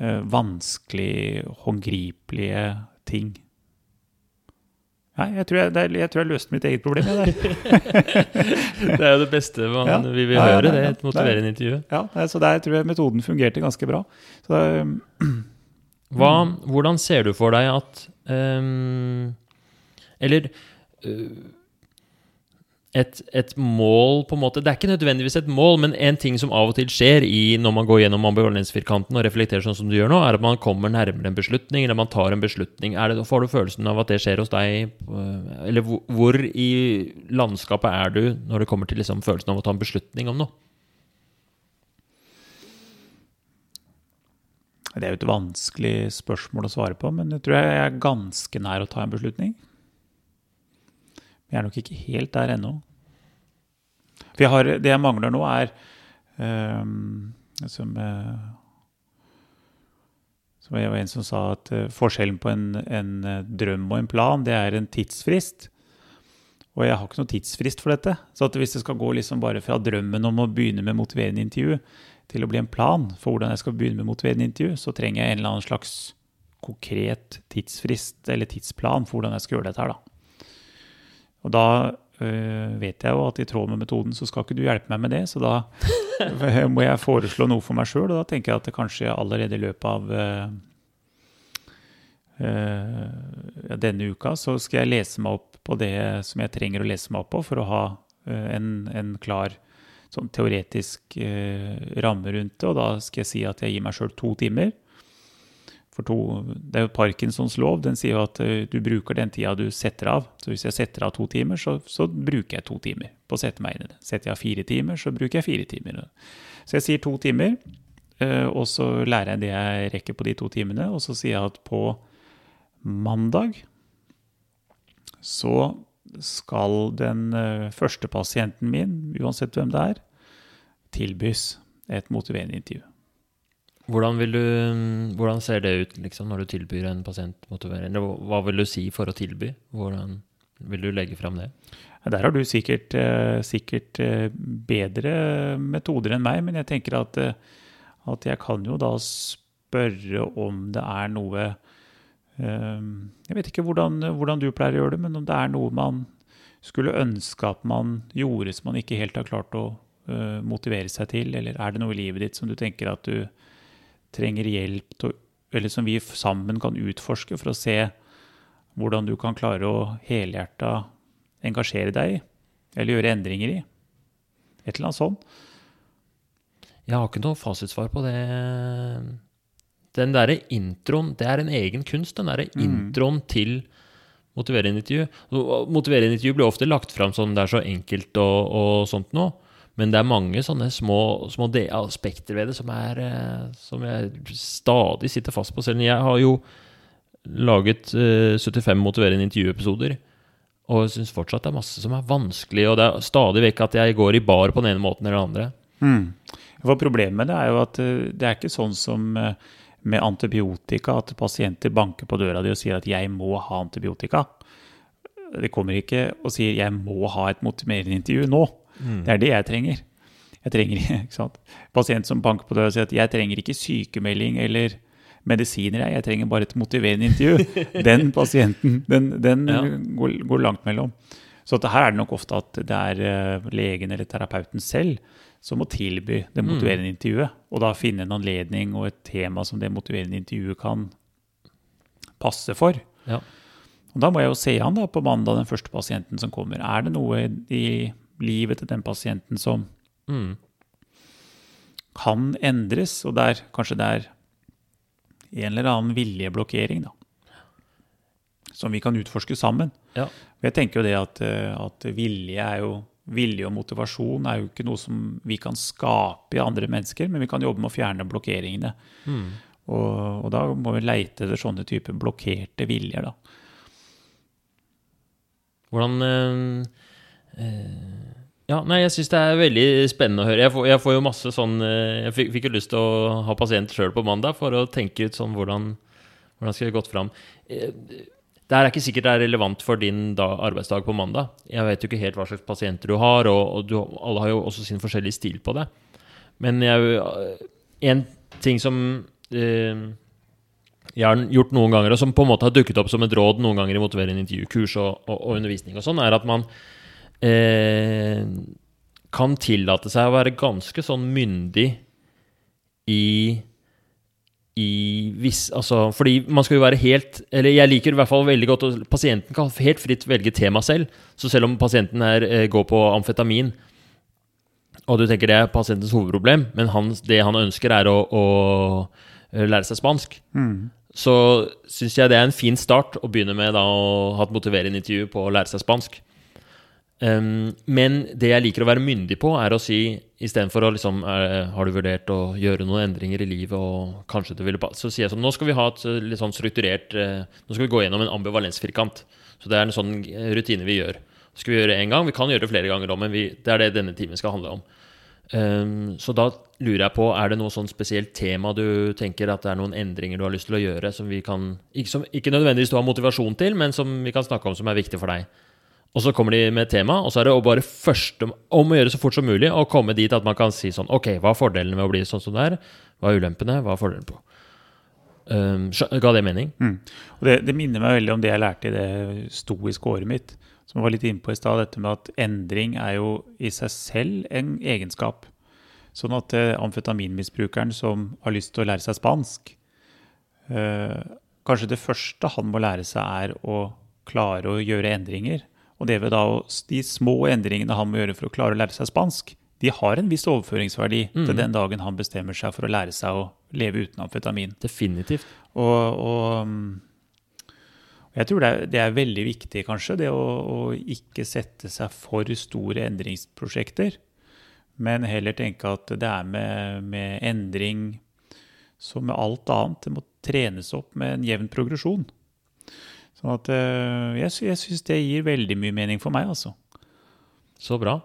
eh, vanskelig, håndgripelige ting. Nei, jeg tror jeg, jeg tror jeg løste mitt eget problem. Jeg, der. Det er jo det beste man Ja. vi vil høre, det. Et motiverende intervju. Ja, så der tror jeg metoden fungerte ganske bra. Så det, Hva, hvordan ser du for deg at um, Eller øh, et, et mål på en måte Det er ikke nødvendigvis et mål, men en ting som av og til skjer i, når man går gjennom ambivalensfirkanten og reflekterer sånn som du gjør nå, er at man kommer nærmere en beslutning, eller man tar en beslutning. Det, får du følelsen av at det skjer hos deg? øh, Eller hvor, hvor i landskapet er du når det kommer til liksom følelsen av å ta en beslutning om noe? det er jo et vanskelig spørsmål å svare på, men jeg tror jeg er ganske nær å ta en beslutning. Vi er nok ikke helt der ennå. Har, det jeg mangler nå, er um, som, eh, som jeg var en som sa at eh, forskjellen på en, en eh, drøm og en plan, det er en tidsfrist. Og jeg har ikke noen tidsfrist for dette. Så hvis det skal gå liksom bare fra drømmen om å begynne med motiverende intervju til å bli en plan for hvordan jeg skal begynne med motiverende intervju, så trenger jeg en eller annen slags konkret tidsfrist eller tidsplan for hvordan jeg skal gjøre dette her, da. Og da øh, vet jeg jo at i tråd med metoden så skal ikke du hjelpe meg med det, så da må jeg foreslå noe for meg sjøl, og da tenker jeg at det kanskje allerede i løpet av øh, øh, denne uka så skal jeg lese meg opp på det som jeg trenger å lese meg opp på for å ha en, en klar sånn teoretisk ramme rundt det, og da skal jeg si at jeg gir meg sjøl to timer. For to, det er jo Parkinsons lov. Den sier jo at eh, du bruker den tida du setter av. Så hvis jeg setter av to timer, så, så bruker jeg to timer på å sette meg inn i det. Setter jeg av fire timer, så bruker jeg fire timer. Så jeg sier to timer, eh, og så lærer jeg det jeg rekker på de to timene. Og så sier jeg at på mandag så skal den eh, første pasienten min, uansett hvem det er, tilbys et motiverende intervju. Hvordan, vil du, hvordan ser det ut liksom, når du tilbyr en pasient motivering? Hva vil du si for å tilby? Hvordan vil du legge fram det? Der har du sikkert, eh, sikkert eh, bedre metoder enn meg, men jeg tenker at, eh, at jeg kan jo da spørre om det er noe eh, Jeg vet ikke hvordan, hvordan du pleier å gjøre det, men om det er noe man skulle ønske at man gjorde som man ikke helt har klart å motivere seg til, eller er det noe i livet ditt som du tenker at du trenger hjelp til, eller som vi sammen kan utforske for å se hvordan du kan klare å helhjerta engasjere deg i, eller gjøre endringer i. Et eller annet sånt. Jeg har ikke noe fasitsvar på det. Den derre introen, det er en egen kunst, den derre introen til motiverende intervju. Motiverende intervju blir ofte lagt fram som det er så enkelt og, og sånt noe. Men det er mange sånne små, små aspekter ved det som, er, eh, som jeg stadig sitter fast på. Selv om jeg har jo laget eh, 75 motiverende intervjuepisoder. Og syns fortsatt det er masse som er vanskelig, og det er stadig vekk at jeg går i bar på den ene måten eller den andre. For problemet med det er jo at eh, det er ikke sånn som eh, med antibiotika, at pasienter banker på døra di og sier at 'jeg må ha antibiotika'. De kommer ikke og sier 'jeg må ha et motiverende intervju nå'. Det er det jeg trenger. Jeg trenger ikke sant? Pasient som banker på døra og sier at 'jeg trenger ikke sykemelding eller medisiner, jeg, jeg trenger bare et motiverende intervju'. Den pasienten, den, den Ja. går, går langt mellom. Så her er det nok ofte at det er eh, legen eller terapeuten selv som må tilby det motiverende intervjuet, og da finne en anledning og et tema som det motiverende intervjuet kan passe for. Ja. Og da må jeg jo se an da på mandag den første pasienten som kommer. Er det noe i livet til den pasienten som Mm. kan endres, og der kanskje det er en eller annen viljeblokkering, da. Som vi kan utforske sammen. Ja. Jeg tenker jo det at, eh, at vilje jo Vilje og motivasjon er jo ikke noe som vi kan skape i andre mennesker, men vi kan jobbe med å fjerne blokkeringene. Mm. Og, og da må vi leite etter sånne typer blokkerte viljer, da. Hvordan eh, Ja, nei, jeg syns det er veldig spennende å høre. Jeg får, jeg får jo masse sånn eh, Jeg fikk, fikk jo lyst til å ha pasient sjøl på mandag for å tenke ut sånn hvordan hvordan skal vi gått fram. Eh, Det er ikke sikkert det er relevant for din da, arbeidsdag på mandag. Jeg vet jo ikke helt hva slags pasienter du har, og, og du, alle har jo også sin forskjellige stil på det. Men jeg, eh, en ting som eh, jeg har gjort noen ganger, og som på en måte har dukket opp som et råd noen ganger i motiverende intervjukurs og, og, og undervisning og sånn, er at man eh, kan tillate seg å være ganske sånn myndig i i viss, altså, fordi man skal jo være helt Eller jeg liker i hvert fall veldig godt at pasienten kan helt fritt velge tema selv. Så selv om pasienten her eh, går på amfetamin, og du tenker det er pasientens hovedproblem, men han, det han ønsker, er å, å eh, lære seg spansk, Mm. så syns jeg det er en fin start å begynne med da, å ha et motiverende intervju på å lære seg spansk. Um, men det jeg liker å være myndig på, er å si istedenfor å liksom er, Har du vurdert å gjøre noen endringer i livet, og kanskje du ville pa-» Så sier jeg sånn Nå skal vi ha et litt sånn strukturert uh, Nå skal vi gå gjennom en ambivalensfirkant. Så det er en sånn rutine vi gjør. Så skal vi gjøre det én gang. Vi kan gjøre det flere ganger men vi, det er det denne timen skal handle om. Um, så da lurer jeg på, er det noe sånn spesielt tema du tenker at det er noen endringer du har lyst til å gjøre, som vi kan Ikke, som, ikke nødvendigvis du har motivasjon til, men som vi kan snakke om som er viktig for deg? Og så kommer de med tema, og så er det bare første om å gjøre så fort som mulig å komme dit at man kan si sånn Ok, hva er fordelene med å bli sånn som det er? Hva er ulempene? Hva er fordelen på? Um, ga det mening? Mm. Og det, det minner meg veldig om det jeg lærte i det stoiske året mitt, som jeg var litt inne på i stad, dette med at endring er jo i seg selv en egenskap. Sånn at eh, amfetaminmisbrukeren som har lyst til å lære seg spansk, eh, kanskje det første han må lære seg, er å klare å gjøre endringer. Og det vil da, de små endringene han må gjøre for å klare å lære seg spansk, de har en viss overføringsverdi til den dagen han bestemmer seg for å lære seg å leve uten amfetamin. Definitivt. Og, og mm, jeg tror det er, det er veldig viktig, kanskje, det å, å ikke sette seg for store endringsprosjekter. Men heller tenke at det er med, med endring som med alt annet. Det må trenes opp med en jevn progresjon. Sånn at eh, jeg, jeg syns det gir veldig mye mening for meg, altså. Så bra.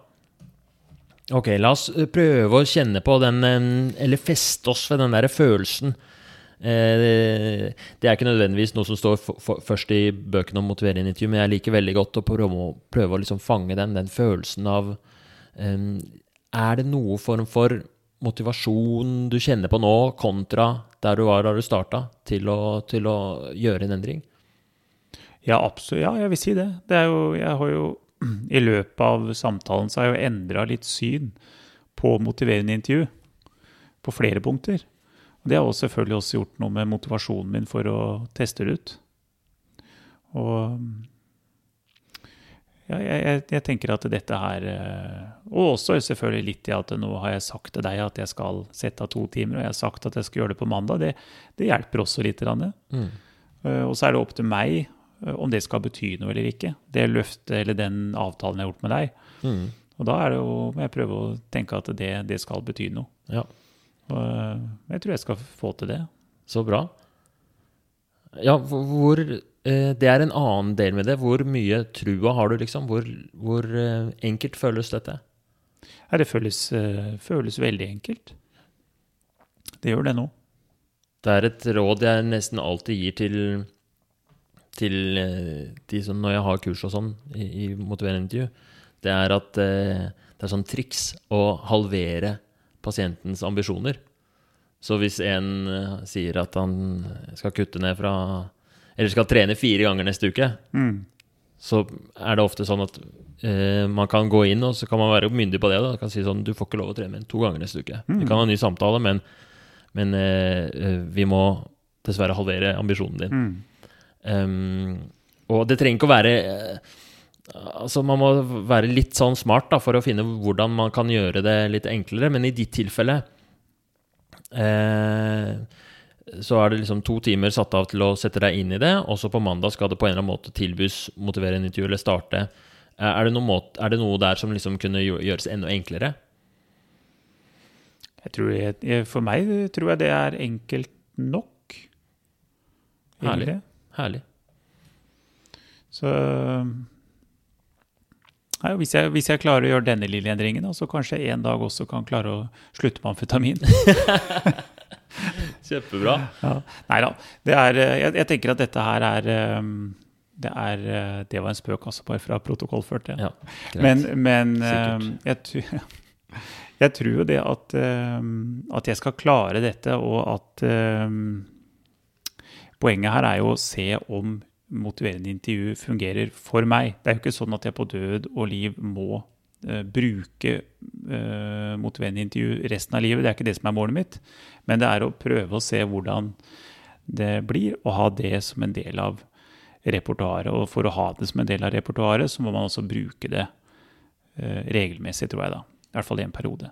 Ok, la oss eh, prøve å kjenne på den, eh, eller feste oss ved den der følelsen. Det er ikke nødvendigvis noe som står først i bøkene om motiverende intervju, men jeg liker veldig godt å prøve, å- liksom fange den, den følelsen av Er det noe form for motivasjon du kjenner på nå, kontra der du var da du starta, til til å gjøre en endring? Ja, absolutt. Ja, jeg vil si det. det er jo, jeg har jo I løpet av samtalen så har jeg jo endra litt syn på motiverende intervju. På flere punkter. Og det har også selvfølgelig også gjort noe med motivasjonen min for å teste det ut. Og ja, jeg, jeg, tenker at dette her eh, Og også selvfølgelig litt i at nå har jeg sagt til deg at jeg skal sette av to timer, og jeg har sagt at jeg skal gjøre det på mandag. Det, det hjelper også litt. Mm. Eh, Og så er det opp til meg om det skal bety noe eller ikke. Det løftet eller den avtalen jeg har gjort med deg. Mm. Og da er det jo, må jeg prøve å tenke at det, det skal bety noe. Ja. Og eh, jeg tror jeg skal få til det. Så bra. Ja, hvor eh, Det er en annen del med det. Hvor mye trua har du, liksom? Hvor, hvor eh, enkelt føles dette? Ja, det føles, eh, føles veldig enkelt. Det gjør det nå. Det er et råd jeg nesten alltid gir til, til eh, de som når jeg har kurs og sånn i, i motiverende intervju. Det er at eh, det er sånn triks å halvere pasientens ambisjoner. Så hvis en eh, sier at han skal kutte ned fra Eller skal trene fire ganger neste uke, Mm. så er det ofte sånn at eh, man kan gå inn og så kan man være myndig på det. Da. Man kan si sånn Du får ikke lov å trene mer enn to ganger neste uke. Vi kan ha en ny samtale, men, men eh, eh, vi må dessverre halvere ambisjonen din. Mm. Um, og det trenger ikke å være eh, Altså Man må være litt sånn smart da for å finne hvordan man kan gjøre det litt enklere, men i ditt tilfelle eh, så er det liksom to timer satt av til å sette deg inn i det, og så på mandag skal det på en eller annen måte tilbys motiverende intervju eller starte. Eh, Er det, måte, er det noe der som liksom kunne gjøres enda enklere? Jeg tror jeg, jeg, for meg tror jeg det er enkelt nok. Herlig. Herlig. Så Nei, hvis, jeg, hvis jeg klarer å gjøre denne lille endringen, så kanskje jeg en dag også kan klare å slutte med amfetamin. Kjempebra. Ja. Nei da. Det er, eh, jeg, jeg tenker at dette her er eh, det, er, eh, det var en spøk, altså, bare fra protokoll ført. Ja. Ja. Men, men jeg, jeg tror jo det at, at jeg skal klare dette, og at Poenget her er jo å se om motiverende intervju fungerer for meg. Det er jo ikke sånn at jeg på død og liv må uh, bruke uh, motiverende intervju resten av livet. Det er ikke det som er målet mitt. Men det er å prøve å se hvordan det blir, og ha det som en del av repertoaret. Og for å ha det som en del av repertoaret, så må man også bruke det uh, regelmessig, tror jeg da. I hvert fall i en periode.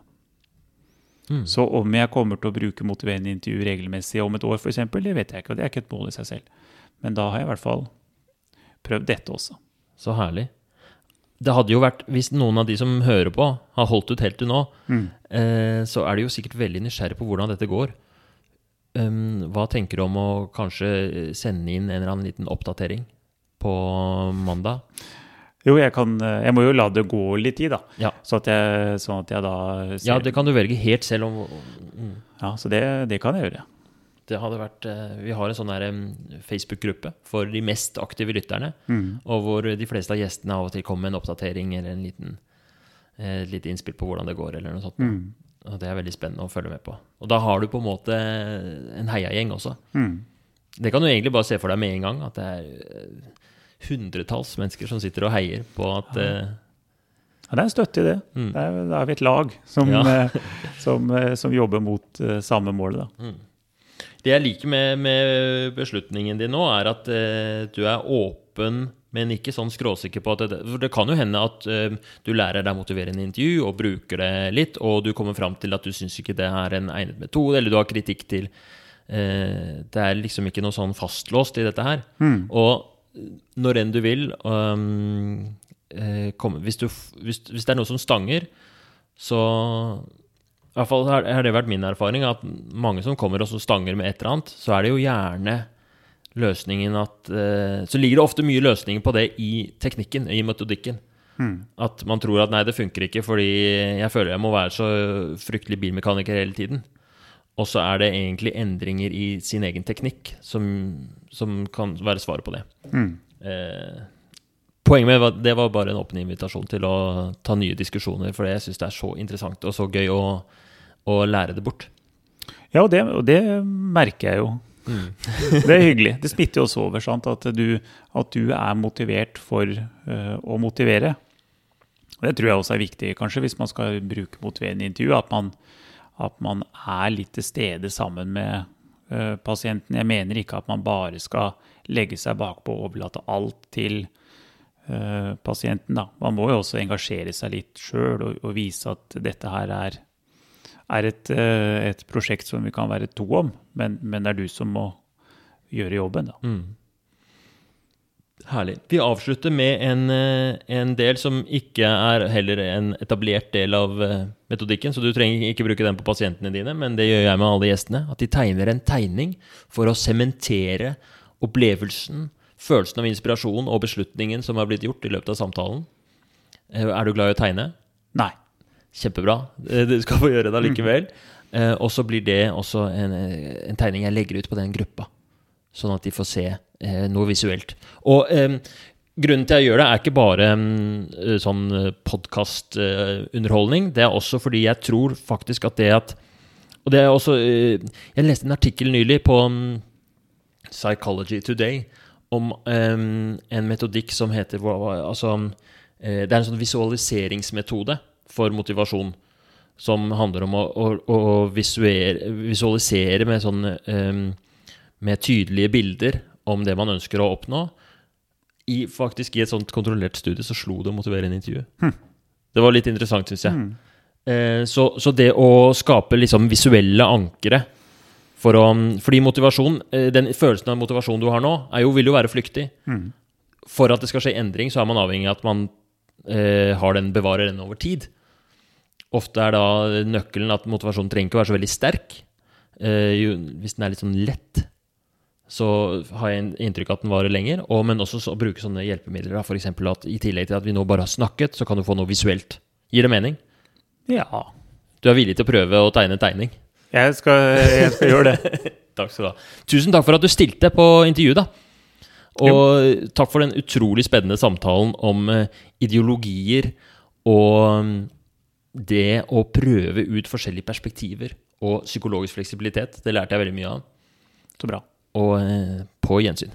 Mm. Så om jeg kommer til å bruke motiverende intervju regelmessig om et år, f.eks., det vet jeg ikke. og Det er ikke et mål i seg selv. Men da har jeg i hvert fall prøvd dette også. Så herlig. Det hadde jo vært, Hvis noen av de som hører på, har holdt ut helt til nå, mm. eh, så er de jo sikkert veldig nysgjerrig på hvordan dette går. Um, hva tenker du om å kanskje sende inn en eller annen liten oppdatering på mandag? Jo, jeg, kan, jeg må jo la det gå litt tid, da. Ja. Så at jeg, sånn at jeg da ser Ja, det kan du velge helt selv om mm. Ja, så det, det kan jeg gjøre. Det hadde vært, eh, vi har en sånn Facebook-gruppe for de mest aktive lytterne. Mm. Og hvor de fleste av gjestene av og til kommer med en oppdatering eller en liten, eh, et lite innspill på hvordan det går. eller noe sånt. Mm. Og Det er veldig spennende å følge med på. Og da har du på en måte en heiagjeng også. Mm. Det kan du egentlig bare se for deg med en gang. At det er eh, hundretalls mennesker som sitter og heier på at ja. Ja, Det er en støtte i det. Mm. Da er, er vi et lag som, ja. som, som, jobber mot samme mål. Da. Mm. Det jeg liker med, med beslutningen din nå, er at uh, du er åpen, men ikke sånn skråsikker på at det, For det kan jo hende at uh, du lærer deg motiverende intervju og bruker det litt, og du kommer fram til at du syns ikke det er en egnet metode, eller du har kritikk til uh, Det er liksom ikke noe sånn fastlåst i dette her. Mm. Og når enn du vil um, komme, hvis, du, hvis, hvis det er noe som stanger, så i hvert fall har det vært min erfaring at mange som kommer og så stanger med et eller annet, så er det jo gjerne løsningen at eh, Så ligger det ofte mye løsninger på det i teknikken, i metodikken. Hmm. At man tror at nei, det funker ikke fordi jeg føler jeg må være så fryktelig bilmekaniker hele tiden. Og så er det egentlig endringer i sin egen teknikk som, som kan være svaret på det. Mm. Eh, poenget med det var bare en åpen invitasjon til å ta nye diskusjoner, for jeg syns det er så interessant og så gøy å å lære det bort. Ja, og det, og det merker jeg jo. Mm. det er hyggelig. Det smitter jo også over, sant? At, du, at du er motivert for uh, å motivere. Det tror jeg også er viktig, kanskje, hvis man skal bruke motiverende intervju. At man, at man er litt til stede sammen med uh, pasienten. Jeg mener ikke at man bare skal legge seg bakpå og overlate alt til uh, pasienten. Da. Man må jo også engasjere seg litt sjøl og, og, vise at dette her er er et, eh, et, prosjekt som vi kan være to om, men, men, det er du som må gjøre jobben. da. Mm. Herlig. Vi avslutter med en, eh, en, del som ikke er heller en etablert del av eh, metodikken, så du trenger ikke bruke den på pasientene dine, men det gjør jeg med alle gjestene. At de tegner en tegning for å sementere opplevelsen, følelsen av inspirasjon og beslutningen som har blitt gjort i løpet av samtalen. Er du glad i å tegne? Nei. Kjempebra. Eh, du skal få gjøre det allikevel. Mm. og så blir det også en, en, tegning jeg legger ut på den gruppa, sånn at de får se eh, noe visuelt. Og eh, grunnen til jeg gjør det, er ikke bare um, sånn podkastunderholdning. det er også fordi jeg tror faktisk at det at Og det er også Jeg leste en artikkel nylig på um, Psychology Today om en metodikk som heter altså, Det er en sånn visualiseringsmetode for motivasjon. Som handler om å, å, å visualisere med, sånn, med tydelige bilder om det man ønsker å oppnå. I, faktisk I et sånt kontrollert studie så slo det å motivere en intervju. Hm. Det var litt interessant, syns jeg. Hm. Eh, så, så, det å skape liksom visuelle ankere for å, Fordi motivasjon, eh, den følelsen av motivasjon du har nå, jo, vil jo være flyktig. Mm. For at det skal skje endring, så er man avhengig av at man eh, har den, bevarer den over tid. Ofte er da nøkkelen at motivasjonen trenger ikke å være så veldig sterk. Eh, jo, hvis den er litt sånn lett, så har jeg inntrykk av at den varer lenger. Og, men også å bruke sånne hjelpemidler. F.eks. at i tillegg til at vi nå bare har snakket, så kan du få noe visuelt. Gir det mening? Ja. Du er villig til å prøve å tegne en tegning? Jeg skal, jeg skal gjøre det. takk skal du ha. Tusen takk for at du stilte på intervjuet, da. Og jo. takk for den utrolig spennende samtalen om uh, ideologier og det å prøve ut forskjellige perspektiver og psykologisk fleksibilitet, det lærte jeg veldig mye av. Så bra. Og eh, på gjensyn.